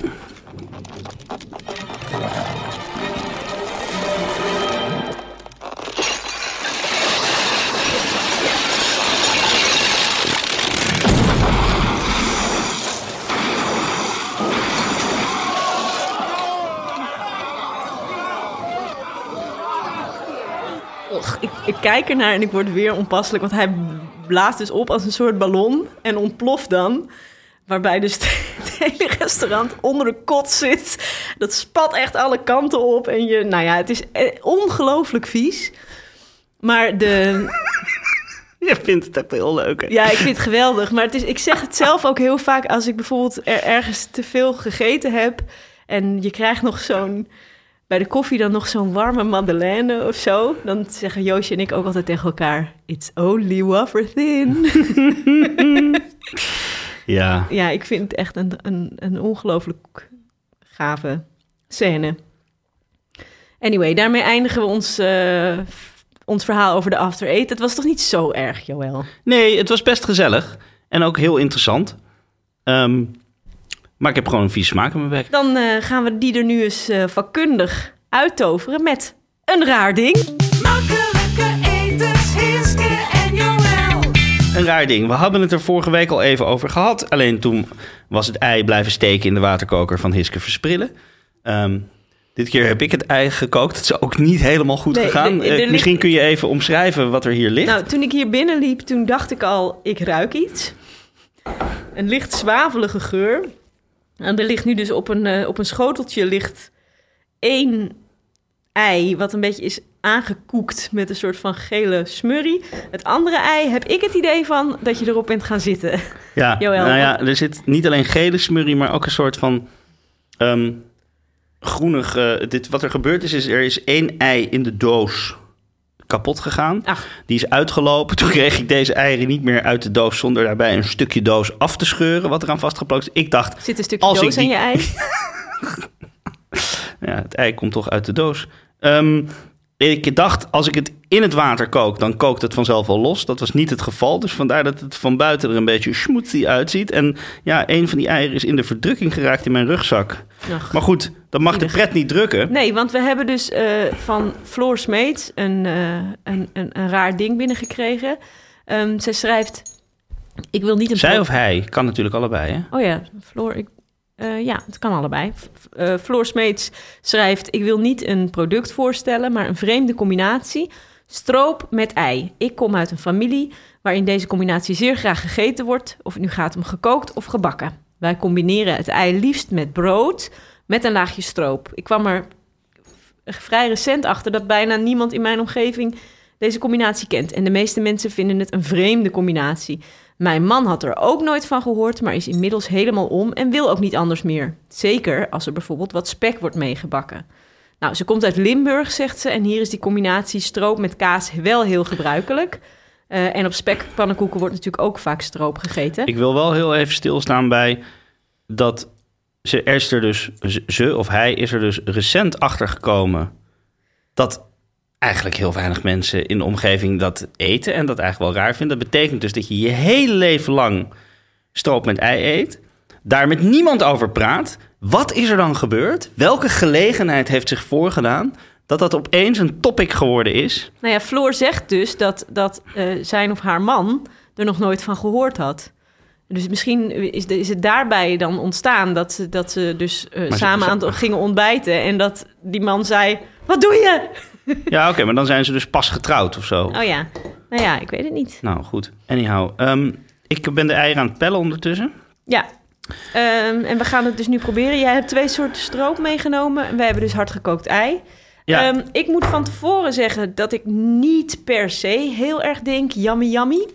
kijk ernaar en ik word weer onpasselijk, want hij blaast dus op als een soort ballon en ontploft dan. Waarbij dus het hele restaurant onder de kot zit. Dat spat echt alle kanten op. En je, nou ja, het is eh, ongelooflijk vies. Maar de, Je vindt het echt heel leuk, hè? ja, ik vind het geweldig. Maar het is, ik zeg het zelf ook heel vaak als ik bijvoorbeeld er ergens te veel gegeten heb. En je krijgt nog zo'n, bij de koffie dan nog zo'n warme madeleine of zo. Dan zeggen Joosje en ik ook altijd tegen elkaar, it's only wafer thin. Ja. ja, ik vind het echt een, een, een ongelooflijk gave scène. Anyway, daarmee eindigen we ons, eh, ons verhaal over de After Eight. Het was toch niet zo erg, Joël? Nee, het was best gezellig. En ook heel interessant. Ehm, maar ik heb gewoon een vies smaak in mijn bek. Dan eh, gaan we die er nu eens eh, vakkundig uittoveren met een raar ding. Makkelijke etens, Hiske en Joël. Een raar ding. We hadden het er vorige week al even over gehad. Alleen toen was het ei blijven steken in de waterkoker van Hiske Versprillen. Ehm, dit keer heb ik het ei gekookt. Het is ook niet helemaal goed Nee, gegaan. er Eh, misschien kun je even omschrijven wat er hier ligt. Nou, toen ik hier binnenliep, toen dacht ik al, ik ruik iets. Een licht zwavelige geur. En er ligt nu dus op een, eh, op een schoteltje ligt één ei, wat een beetje is aangekoekt met een soort van gele smurrie. Het andere ei heb ik het idee van dat je erop bent gaan zitten. ja, Joël, nou ja, er zit niet alleen gele smurrie, maar ook een soort van ehm, groenig... eh, dit, wat er gebeurd is, is er is één ei in de doos kapot gegaan. Ach. Die is uitgelopen. Toen kreeg ik deze eieren niet meer uit de doos zonder daarbij een stukje doos af te scheuren wat eraan vastgeplakt is. Ik dacht, Zit een stukje Als doos aan die- je ei? ja, het ei komt toch uit de doos. Ehm, ik dacht, als ik het in het water kook, dan kookt het vanzelf wel los. Dat was niet het geval. Dus vandaar dat het van buiten er een beetje schmoetsie uitziet. En ja, een van die eieren is in de verdrukking geraakt in mijn rugzak. Ach. Maar goed, dat mag de pret niet drukken. Nee, want we hebben dus eh, van Floor Smeets een, eh, een, een, een raar ding binnengekregen. Ehm zij schrijft... Ik wil niet een... Zij of hij, kan natuurlijk allebei. Hè? Oh ja, Floor... Ik, eh, ja, het kan allebei. Eh, Floor Smeets schrijft... Ik wil niet een product voorstellen, maar een vreemde combinatie. Stroop met ei. Ik kom uit een familie waarin deze combinatie zeer graag gegeten wordt. Of het nu gaat om gekookt of gebakken. Wij combineren het ei liefst met brood met een laagje stroop. Ik kwam er vrij recent achter dat bijna niemand in mijn omgeving deze combinatie kent. En de meeste mensen vinden het een vreemde combinatie. Mijn man had er ook nooit van gehoord, maar is inmiddels helemaal om en wil ook niet anders meer. Zeker als er bijvoorbeeld wat spek wordt meegebakken. Nou, ze komt uit Limburg, zegt ze, en hier is die combinatie stroop met kaas wel heel gebruikelijk. Eh, en op spekpannenkoeken wordt natuurlijk ook vaak stroop gegeten. Ik wil wel heel even stilstaan bij dat ze, er dus, ze of hij is er dus recent achter gekomen dat eigenlijk heel weinig mensen in de omgeving dat eten en dat eigenlijk wel raar vinden. Dat betekent dus dat je je hele leven lang stroop met ei eet, daar met niemand over praat. Wat is er dan gebeurd? Welke gelegenheid heeft zich voorgedaan dat dat opeens een topic geworden is? Nou ja, Floor zegt dus dat, dat eh, zijn of haar man er nog nooit van gehoord had. Dus misschien is, de- is het daarbij dan ontstaan dat ze, dat ze dus eh, samen ze- aan het gingen ontbijten. En dat die man zei, wat doe je? Ja, oké, maar dan zijn ze dus pas getrouwd of zo. Oh ja, nou ja, ik weet het niet. Nou, goed. Anyhow, ehm, ik ben de eieren aan het pellen ondertussen. Ja, Ehm, en we gaan het dus nu proberen. Jij hebt twee soorten stroop meegenomen. En wij hebben dus hardgekookt ei. Ja, Ehm, ik moet van tevoren zeggen dat ik niet per se heel erg denk yummy yummy.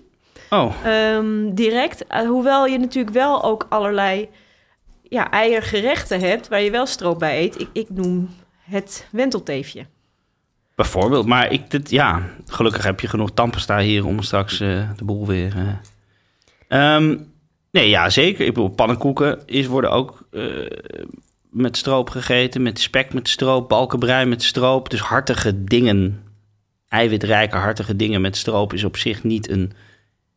oh, direct. Eh, hoewel je natuurlijk wel ook allerlei ja, eiergerechten hebt waar je wel stroop bij eet. Ik, ik noem het wentelteefje. Bijvoorbeeld, maar ik, dit, ja, gelukkig heb je genoeg tandpasta hier om straks eh, de boel weer... eh. Ehm, nee, ja, zeker. Ik bedoel, pannenkoeken is, worden ook eh, met stroop gegeten, met spek met stroop, balkenbrei met stroop. Dus hartige dingen, eiwitrijke hartige dingen met stroop is op zich niet een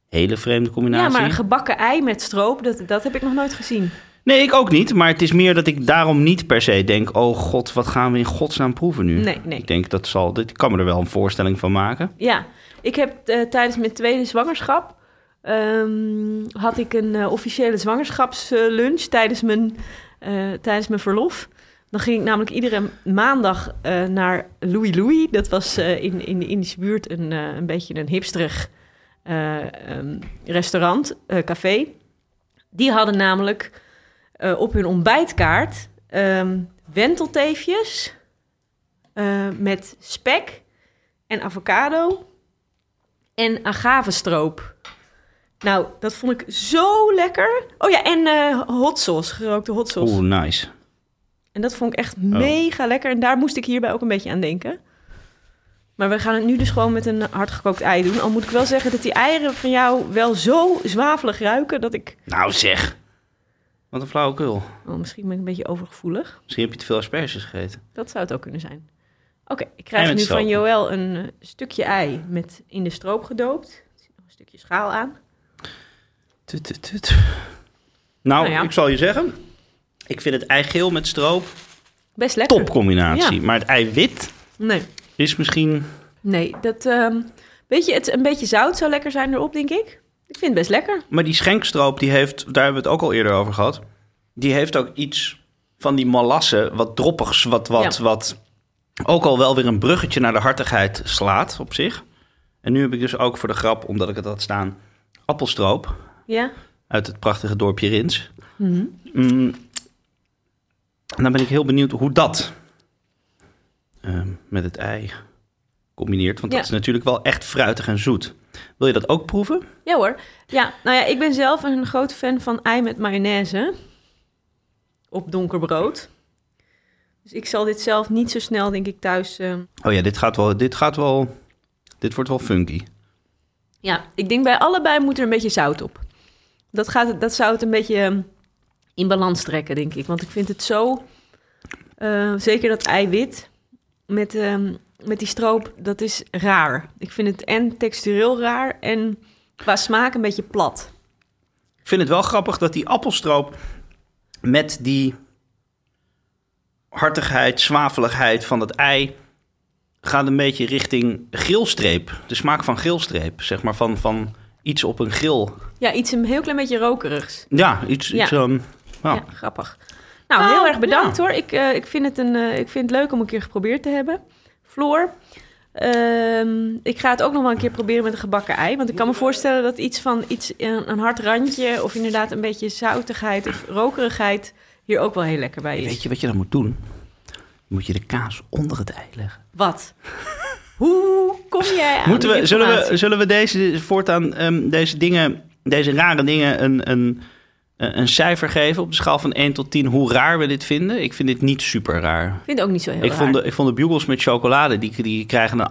hele vreemde Ja, combinatie. maar een gebakken ei met stroop, dat, dat heb ik nog nooit gezien. Nee, ik ook niet. Maar het is meer dat ik daarom niet per se denk... oh god, wat gaan we in godsnaam proeven nu? Nee, nee. Ik denk dat zal... Ik kan me er wel een voorstelling van maken. Ja, ik heb eh, tijdens mijn tweede zwangerschap... ehm, had ik een eh, officiële zwangerschapslunch tijdens mijn, eh, tijdens mijn verlof. Dan ging ik namelijk iedere maandag naar Louis Louis. Dat was in, in de Indische buurt een, een beetje een hipsterig eh, ehm, restaurant, café. Die hadden namelijk eh, op hun ontbijtkaart ehm, wentelteefjes eh, met spek en avocado en agavestroop. Nou, dat vond ik zo lekker. Oh ja, en eh hot sauce, gerookte hot sauce. Oeh, nice. En dat vond ik echt mega lekker. En daar moest ik hierbij ook een beetje aan denken. Maar we gaan het nu dus gewoon met een hardgekookt ei doen. Al moet ik wel zeggen dat die eieren van jou wel zo zwavelig ruiken... dat ik... Nou zeg. Wat een flauwekul. Oh, misschien ben ik een beetje overgevoelig. Misschien heb je te veel asperges gegeten. Dat zou het ook kunnen zijn. Oké, ik Ei krijg nu stroop. van Joël een eh, stukje ei met in de stroop gedoopt. Er zit nog een stukje schaal aan. Tut, tut, tut. Nou, Nou ja. ik zal je zeggen. Ik vind het eigeel met stroop Best lekker. topcombinatie. Ja. Maar het eiwit Nee, is misschien... nee dat... ehm weet je, het, een beetje zout zou lekker zijn erop, denk ik. Ik vind het best lekker. Maar die schenkstroop, die heeft, daar hebben we het ook al eerder over gehad. Die heeft ook iets van die malasse, wat droppigs, wat, wat, Ja. wat ook al wel weer een bruggetje naar de hartigheid slaat op zich. En nu heb ik dus ook voor de grap, omdat ik het had staan, appelstroop Ja? uit het prachtige dorpje Rins. Mhm. Mm. En dan ben ik heel benieuwd hoe dat ehm, met het ei combineert. Want dat Ja. is natuurlijk wel echt fruitig en zoet. Wil je dat ook proeven? Ja hoor. Ja, nou ja, ik ben zelf een grote fan van ei met mayonaise op donker brood. Dus ik zal dit zelf niet zo snel, denk ik, thuis... eh, Oh ja, dit gaat wel, dit gaat wel, dit wordt wel funky. Ja, ik denk bij allebei moet er een beetje zout op. Dat, gaat, dat zou het een beetje ehm, in balans trekken, denk ik. Want ik vind het zo... eh, zeker dat eiwit met, ehm, met die stroop, dat is raar. Ik vind het en textureel raar en qua smaak een beetje plat. Ik vind het wel grappig dat die appelstroop met die hartigheid, zwaveligheid van het ei gaat een beetje richting grillstreep. De smaak van grillstreep, zeg maar van, van iets op een grill. Ja, iets een heel klein beetje rokerigs. Ja, iets, Ja. iets ehm, ja. Ja, grappig. Nou, heel erg bedankt ja. hoor. Ik, eh, ik, vind het een, eh, ik vind het leuk om een keer geprobeerd te hebben. Floor, ehm, ik ga het ook nog wel een keer proberen met een gebakken ei. Want ik kan me voorstellen dat iets van iets, een, een hard randje... of inderdaad een beetje zoutigheid of rokerigheid... hier ook wel heel lekker bij is. Weet je wat je dan moet doen? Moet je de kaas onder het ei leggen. Wat? Hoe kom jij aan Moeten we, zullen, we, zullen we deze voortaan ehm, deze dingen, deze rare dingen een, een, een cijfer geven op de schaal van 1 tot 10 hoe raar we dit vinden? Ik vind dit niet super raar. Ik vind het ook niet zo heel Ik raar. vond, de, ik vond de bugles met chocolade, die, die krijgen een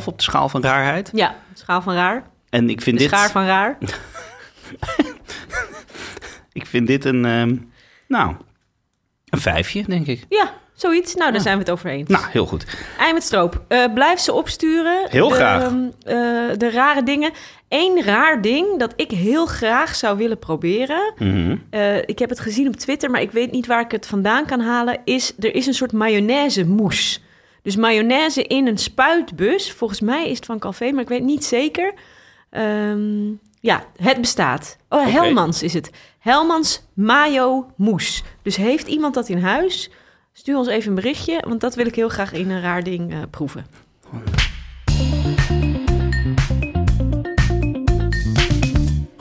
8,5 op de schaal van raarheid. Ja, schaal van raar. En ik vind De dit, schaar van raar. ik vind dit een, ehm, nou, een vijfje, denk ik. Ja, zoiets. Nou, daar zijn we het over eens. Nou, heel goed. Ei met stroop. Eh, blijf ze opsturen. Heel de, graag. ehm, eh, de rare dingen. Eén raar ding dat ik heel graag zou willen proberen. Mhm. Eh, ik heb het gezien op Twitter, maar ik weet niet waar ik het vandaan kan halen. Is er is een soort mayonaise mousse. Dus mayonaise in een spuitbus. Volgens mij is het van Calvé, maar ik weet niet zeker. Ehm, ja, het bestaat. Oh. Helmans is het. Helmans mayo mousse. Dus heeft iemand dat in huis? Stuur ons even een berichtje, want dat wil ik heel graag in een raar ding eh, proeven.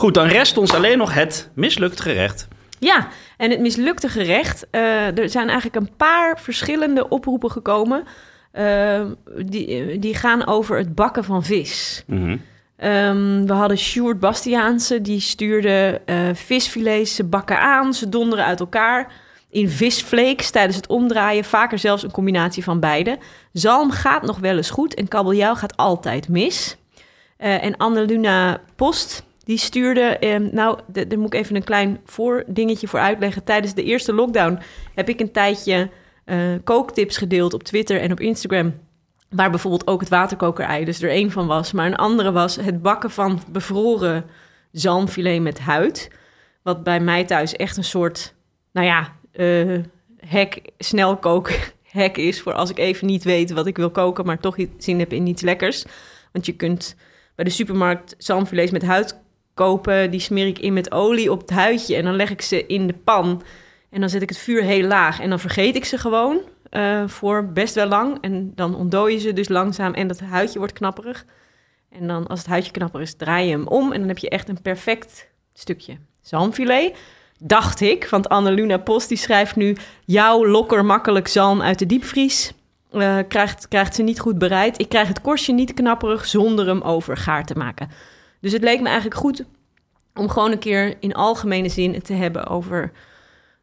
Goed, dan rest ons alleen nog het mislukt gerecht. Ja, en het mislukte gerecht. eh, er zijn eigenlijk een paar verschillende oproepen gekomen. eh, die, die gaan over het bakken van vis. Mhm. Ehm, we hadden Sjoerd Bastiaanse, die stuurde eh, visfilets, ze bakken aan, ze donderen uit elkaar. in visflakes tijdens het omdraaien. Vaker zelfs een combinatie van beide. Zalm gaat nog wel eens goed en kabeljauw gaat altijd mis. Eh, en Anneluna Post, die stuurde... eh, nou, daar moet ik even een klein voordingetje voor uitleggen. Tijdens de eerste lockdown heb ik een tijdje eh, kooktips gedeeld op Twitter en op Instagram... waar bijvoorbeeld ook het waterkokerei dus er één van was. Maar een andere was het bakken van bevroren zalmfilet met huid... wat bij mij thuis echt een soort, nou ja, eh hek, snelkook hek is... voor als ik even niet weet wat ik wil koken... maar toch zin heb in iets lekkers. Want je kunt bij de supermarkt zalmfilets met huid kopen. Die smeer ik in met olie op het huidje en dan leg ik ze in de pan. En dan zet ik het vuur heel laag en dan vergeet ik ze gewoon eh, voor best wel lang. En dan ontdooi je ze dus langzaam en dat huidje wordt knapperig. En dan als het huidje knapper is, draai je hem om en dan heb je echt een perfect stukje zalmfilet. Dacht ik, want Anneluna Post die schrijft nu... jouw lokker makkelijk zalm uit de diepvries eh, krijgt, krijgt ze niet goed bereid. Ik krijg het korstje niet knapperig zonder hem over gaar te maken. Dus het leek me eigenlijk goed om gewoon een keer in algemene zin het te hebben over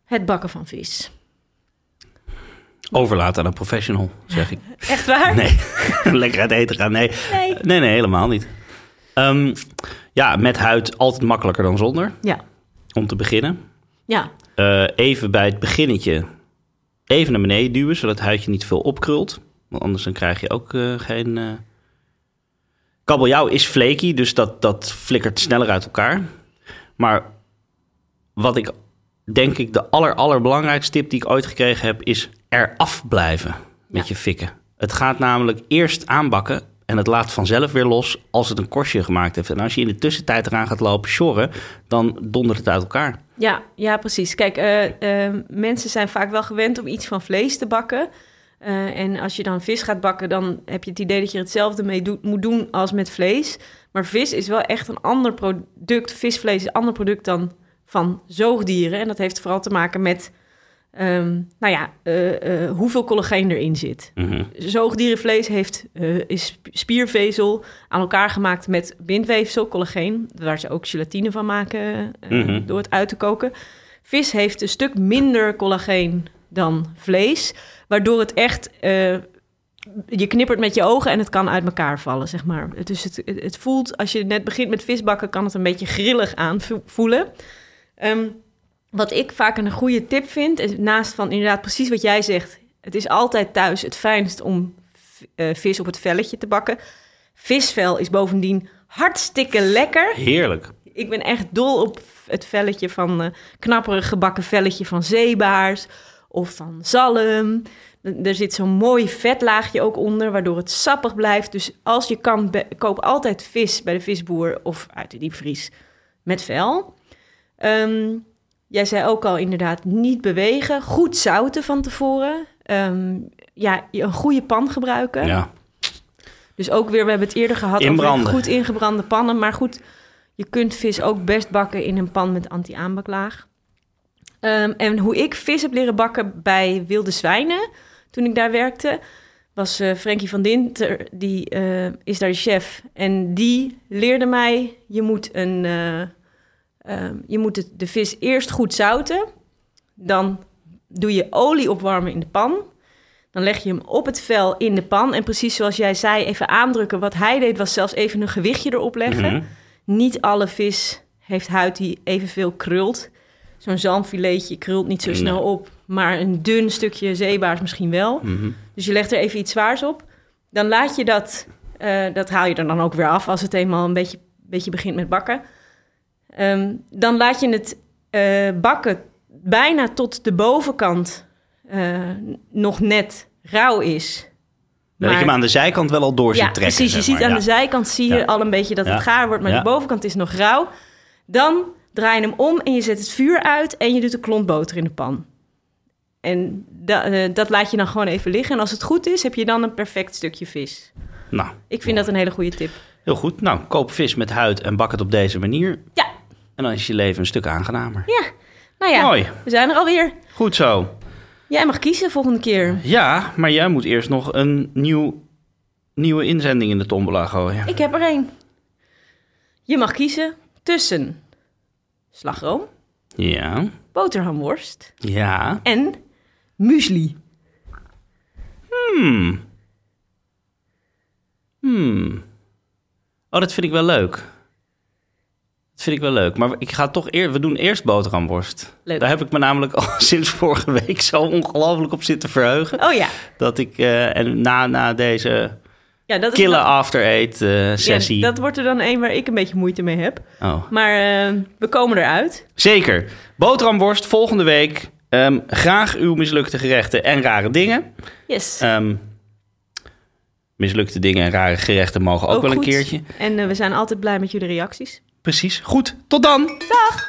het bakken van vis. Overlaten aan een professional, zeg ik. Echt waar? Nee, lekker uit eten gaan. Nee, Nee. nee, nee helemaal niet. Ehm, ja, met huid altijd makkelijker dan zonder, Ja. om te beginnen. Ja. Eh, even bij het beginnetje even naar beneden duwen, zodat het huidje niet veel opkrult. Want anders dan krijg je ook eh, geen... eh Kabeljauw is flaky, dus dat, dat flikkert sneller uit elkaar. Maar wat ik denk ik de aller, allerbelangrijkste tip die ik ooit gekregen heb... is eraf blijven met Ja. je fikken. Het gaat namelijk eerst aanbakken en het laat vanzelf weer los als het een korstje gemaakt heeft. En als je in de tussentijd eraan gaat lopen sjorren, dan dondert het uit elkaar. Ja, ja, precies. Kijk, eh, eh, mensen zijn vaak wel gewend om iets van vlees te bakken. Eh, en als je dan vis gaat bakken, dan heb je het idee dat je hetzelfde mee doet- moet doen als met vlees. Maar vis is wel echt een ander product. Visvlees is een ander product dan van zoogdieren. En dat heeft vooral te maken met, ehm, nou ja, eh, eh, hoeveel collageen erin zit. Mhm. Zoogdierenvlees heeft, is sp- spiervezel aan elkaar gemaakt met bindweefsel, collageen, waar ze ook gelatine van maken Mhm. door het uit te koken. Vis heeft een stuk minder collageen dan vlees, waardoor het echt, eh, je knippert met je ogen en het kan uit elkaar vallen, zeg maar. Dus het, het, voelt, als je net begint met visbakken, kan het een beetje grillig aanvoelen. Ehm, wat ik vaak een goede tip vind, is naast van inderdaad precies wat jij zegt. Het is altijd thuis het fijnst om eh, vis op het velletje te bakken. Visvel is bovendien hartstikke lekker. Heerlijk. Ik ben echt dol op het velletje van eh knapperig gebakken velletje van zeebaars of van zalm. Er zit zo'n mooi vetlaagje ook onder, waardoor het sappig blijft. Dus als je kan, koop altijd vis bij de visboer of uit de diepvries met vel. Ehm, jij zei ook al inderdaad niet bewegen, goed zouten van tevoren. Ehm, ja, een goede pan gebruiken. Ja. Dus ook weer, we hebben het eerder gehad Inbranden. over goed ingebrande pannen. Maar goed, je kunt vis ook best bakken in een pan met anti-aanbaklaag. Ehm, en hoe ik vis heb leren bakken bij Wilde Zwijnen, toen ik daar werkte, was eh Frankie van Dinter, die eh, is daar de chef. En die leerde mij, je moet, een, eh, ehm, je moet de vis eerst goed zouten. Dan doe je olie opwarmen in de pan. Dan leg je hem op het vel in de pan. En precies zoals jij zei, even aandrukken. Wat hij deed, was zelfs even een gewichtje erop leggen. Mhm. Niet alle vis heeft huid die evenveel krult. Zo'n zalmfiletje krult niet zo snel Nee. op. Maar een dun stukje zeebaars misschien wel. Mhm. Dus je legt er even iets zwaars op. Dan laat je dat, eh, dat haal je er dan ook weer af als het eenmaal een beetje, beetje begint met bakken. Ehm, dan laat je het eh, bakken bijna tot de bovenkant eh, nog net rauw is. Dat je hem aan de zijkant wel al door ziet Ja, trekken. precies. Je ziet maar. aan Ja. de zijkant zie je Ja. al een beetje dat het gaar wordt, maar de bovenkant is nog rauw. Dan draai je hem om en je zet het vuur uit en je doet een klont boter in de pan. En da- eh, dat laat je dan gewoon even liggen. En als het goed is, heb je dan een perfect stukje vis. Nou, Ik vind dat een hele goede tip. heel goed. Nou, koop vis met huid en bak het op deze manier. Ja, En dan is je leven een stuk aangenamer. ja. Nou ja, Mooi. we zijn er alweer. Goed zo. Jij mag kiezen volgende keer. Ja, maar jij moet eerst nog een nieuw, nieuwe inzending in de tombola gooien. Ik heb er één. Je mag kiezen tussen slagroom, Ja. boterhamworst Ja. en muesli. Hmm. Hmm. Oh, dat vind ik wel leuk. Dat vind ik wel leuk. Maar ik ga toch eer, we doen eerst boterhamworst. Leuk. Daar heb ik me namelijk al sinds vorige week zo ongelooflijk op zitten verheugen. Oh ja, Dat ik, eh, en na, na deze ja dat is kille dan- after-eat eh, sessie. Ja, dat wordt er dan een waar ik een beetje moeite mee heb. oh. Maar eh, we komen eruit. Zeker. Boterhamworst volgende week. Ehm, graag uw mislukte gerechten en rare dingen. Yes. Ehm, mislukte dingen en rare gerechten mogen ook, wel goed. een keertje. En eh, we zijn altijd blij met jullie reacties. Precies. Goed. Tot dan. Dag!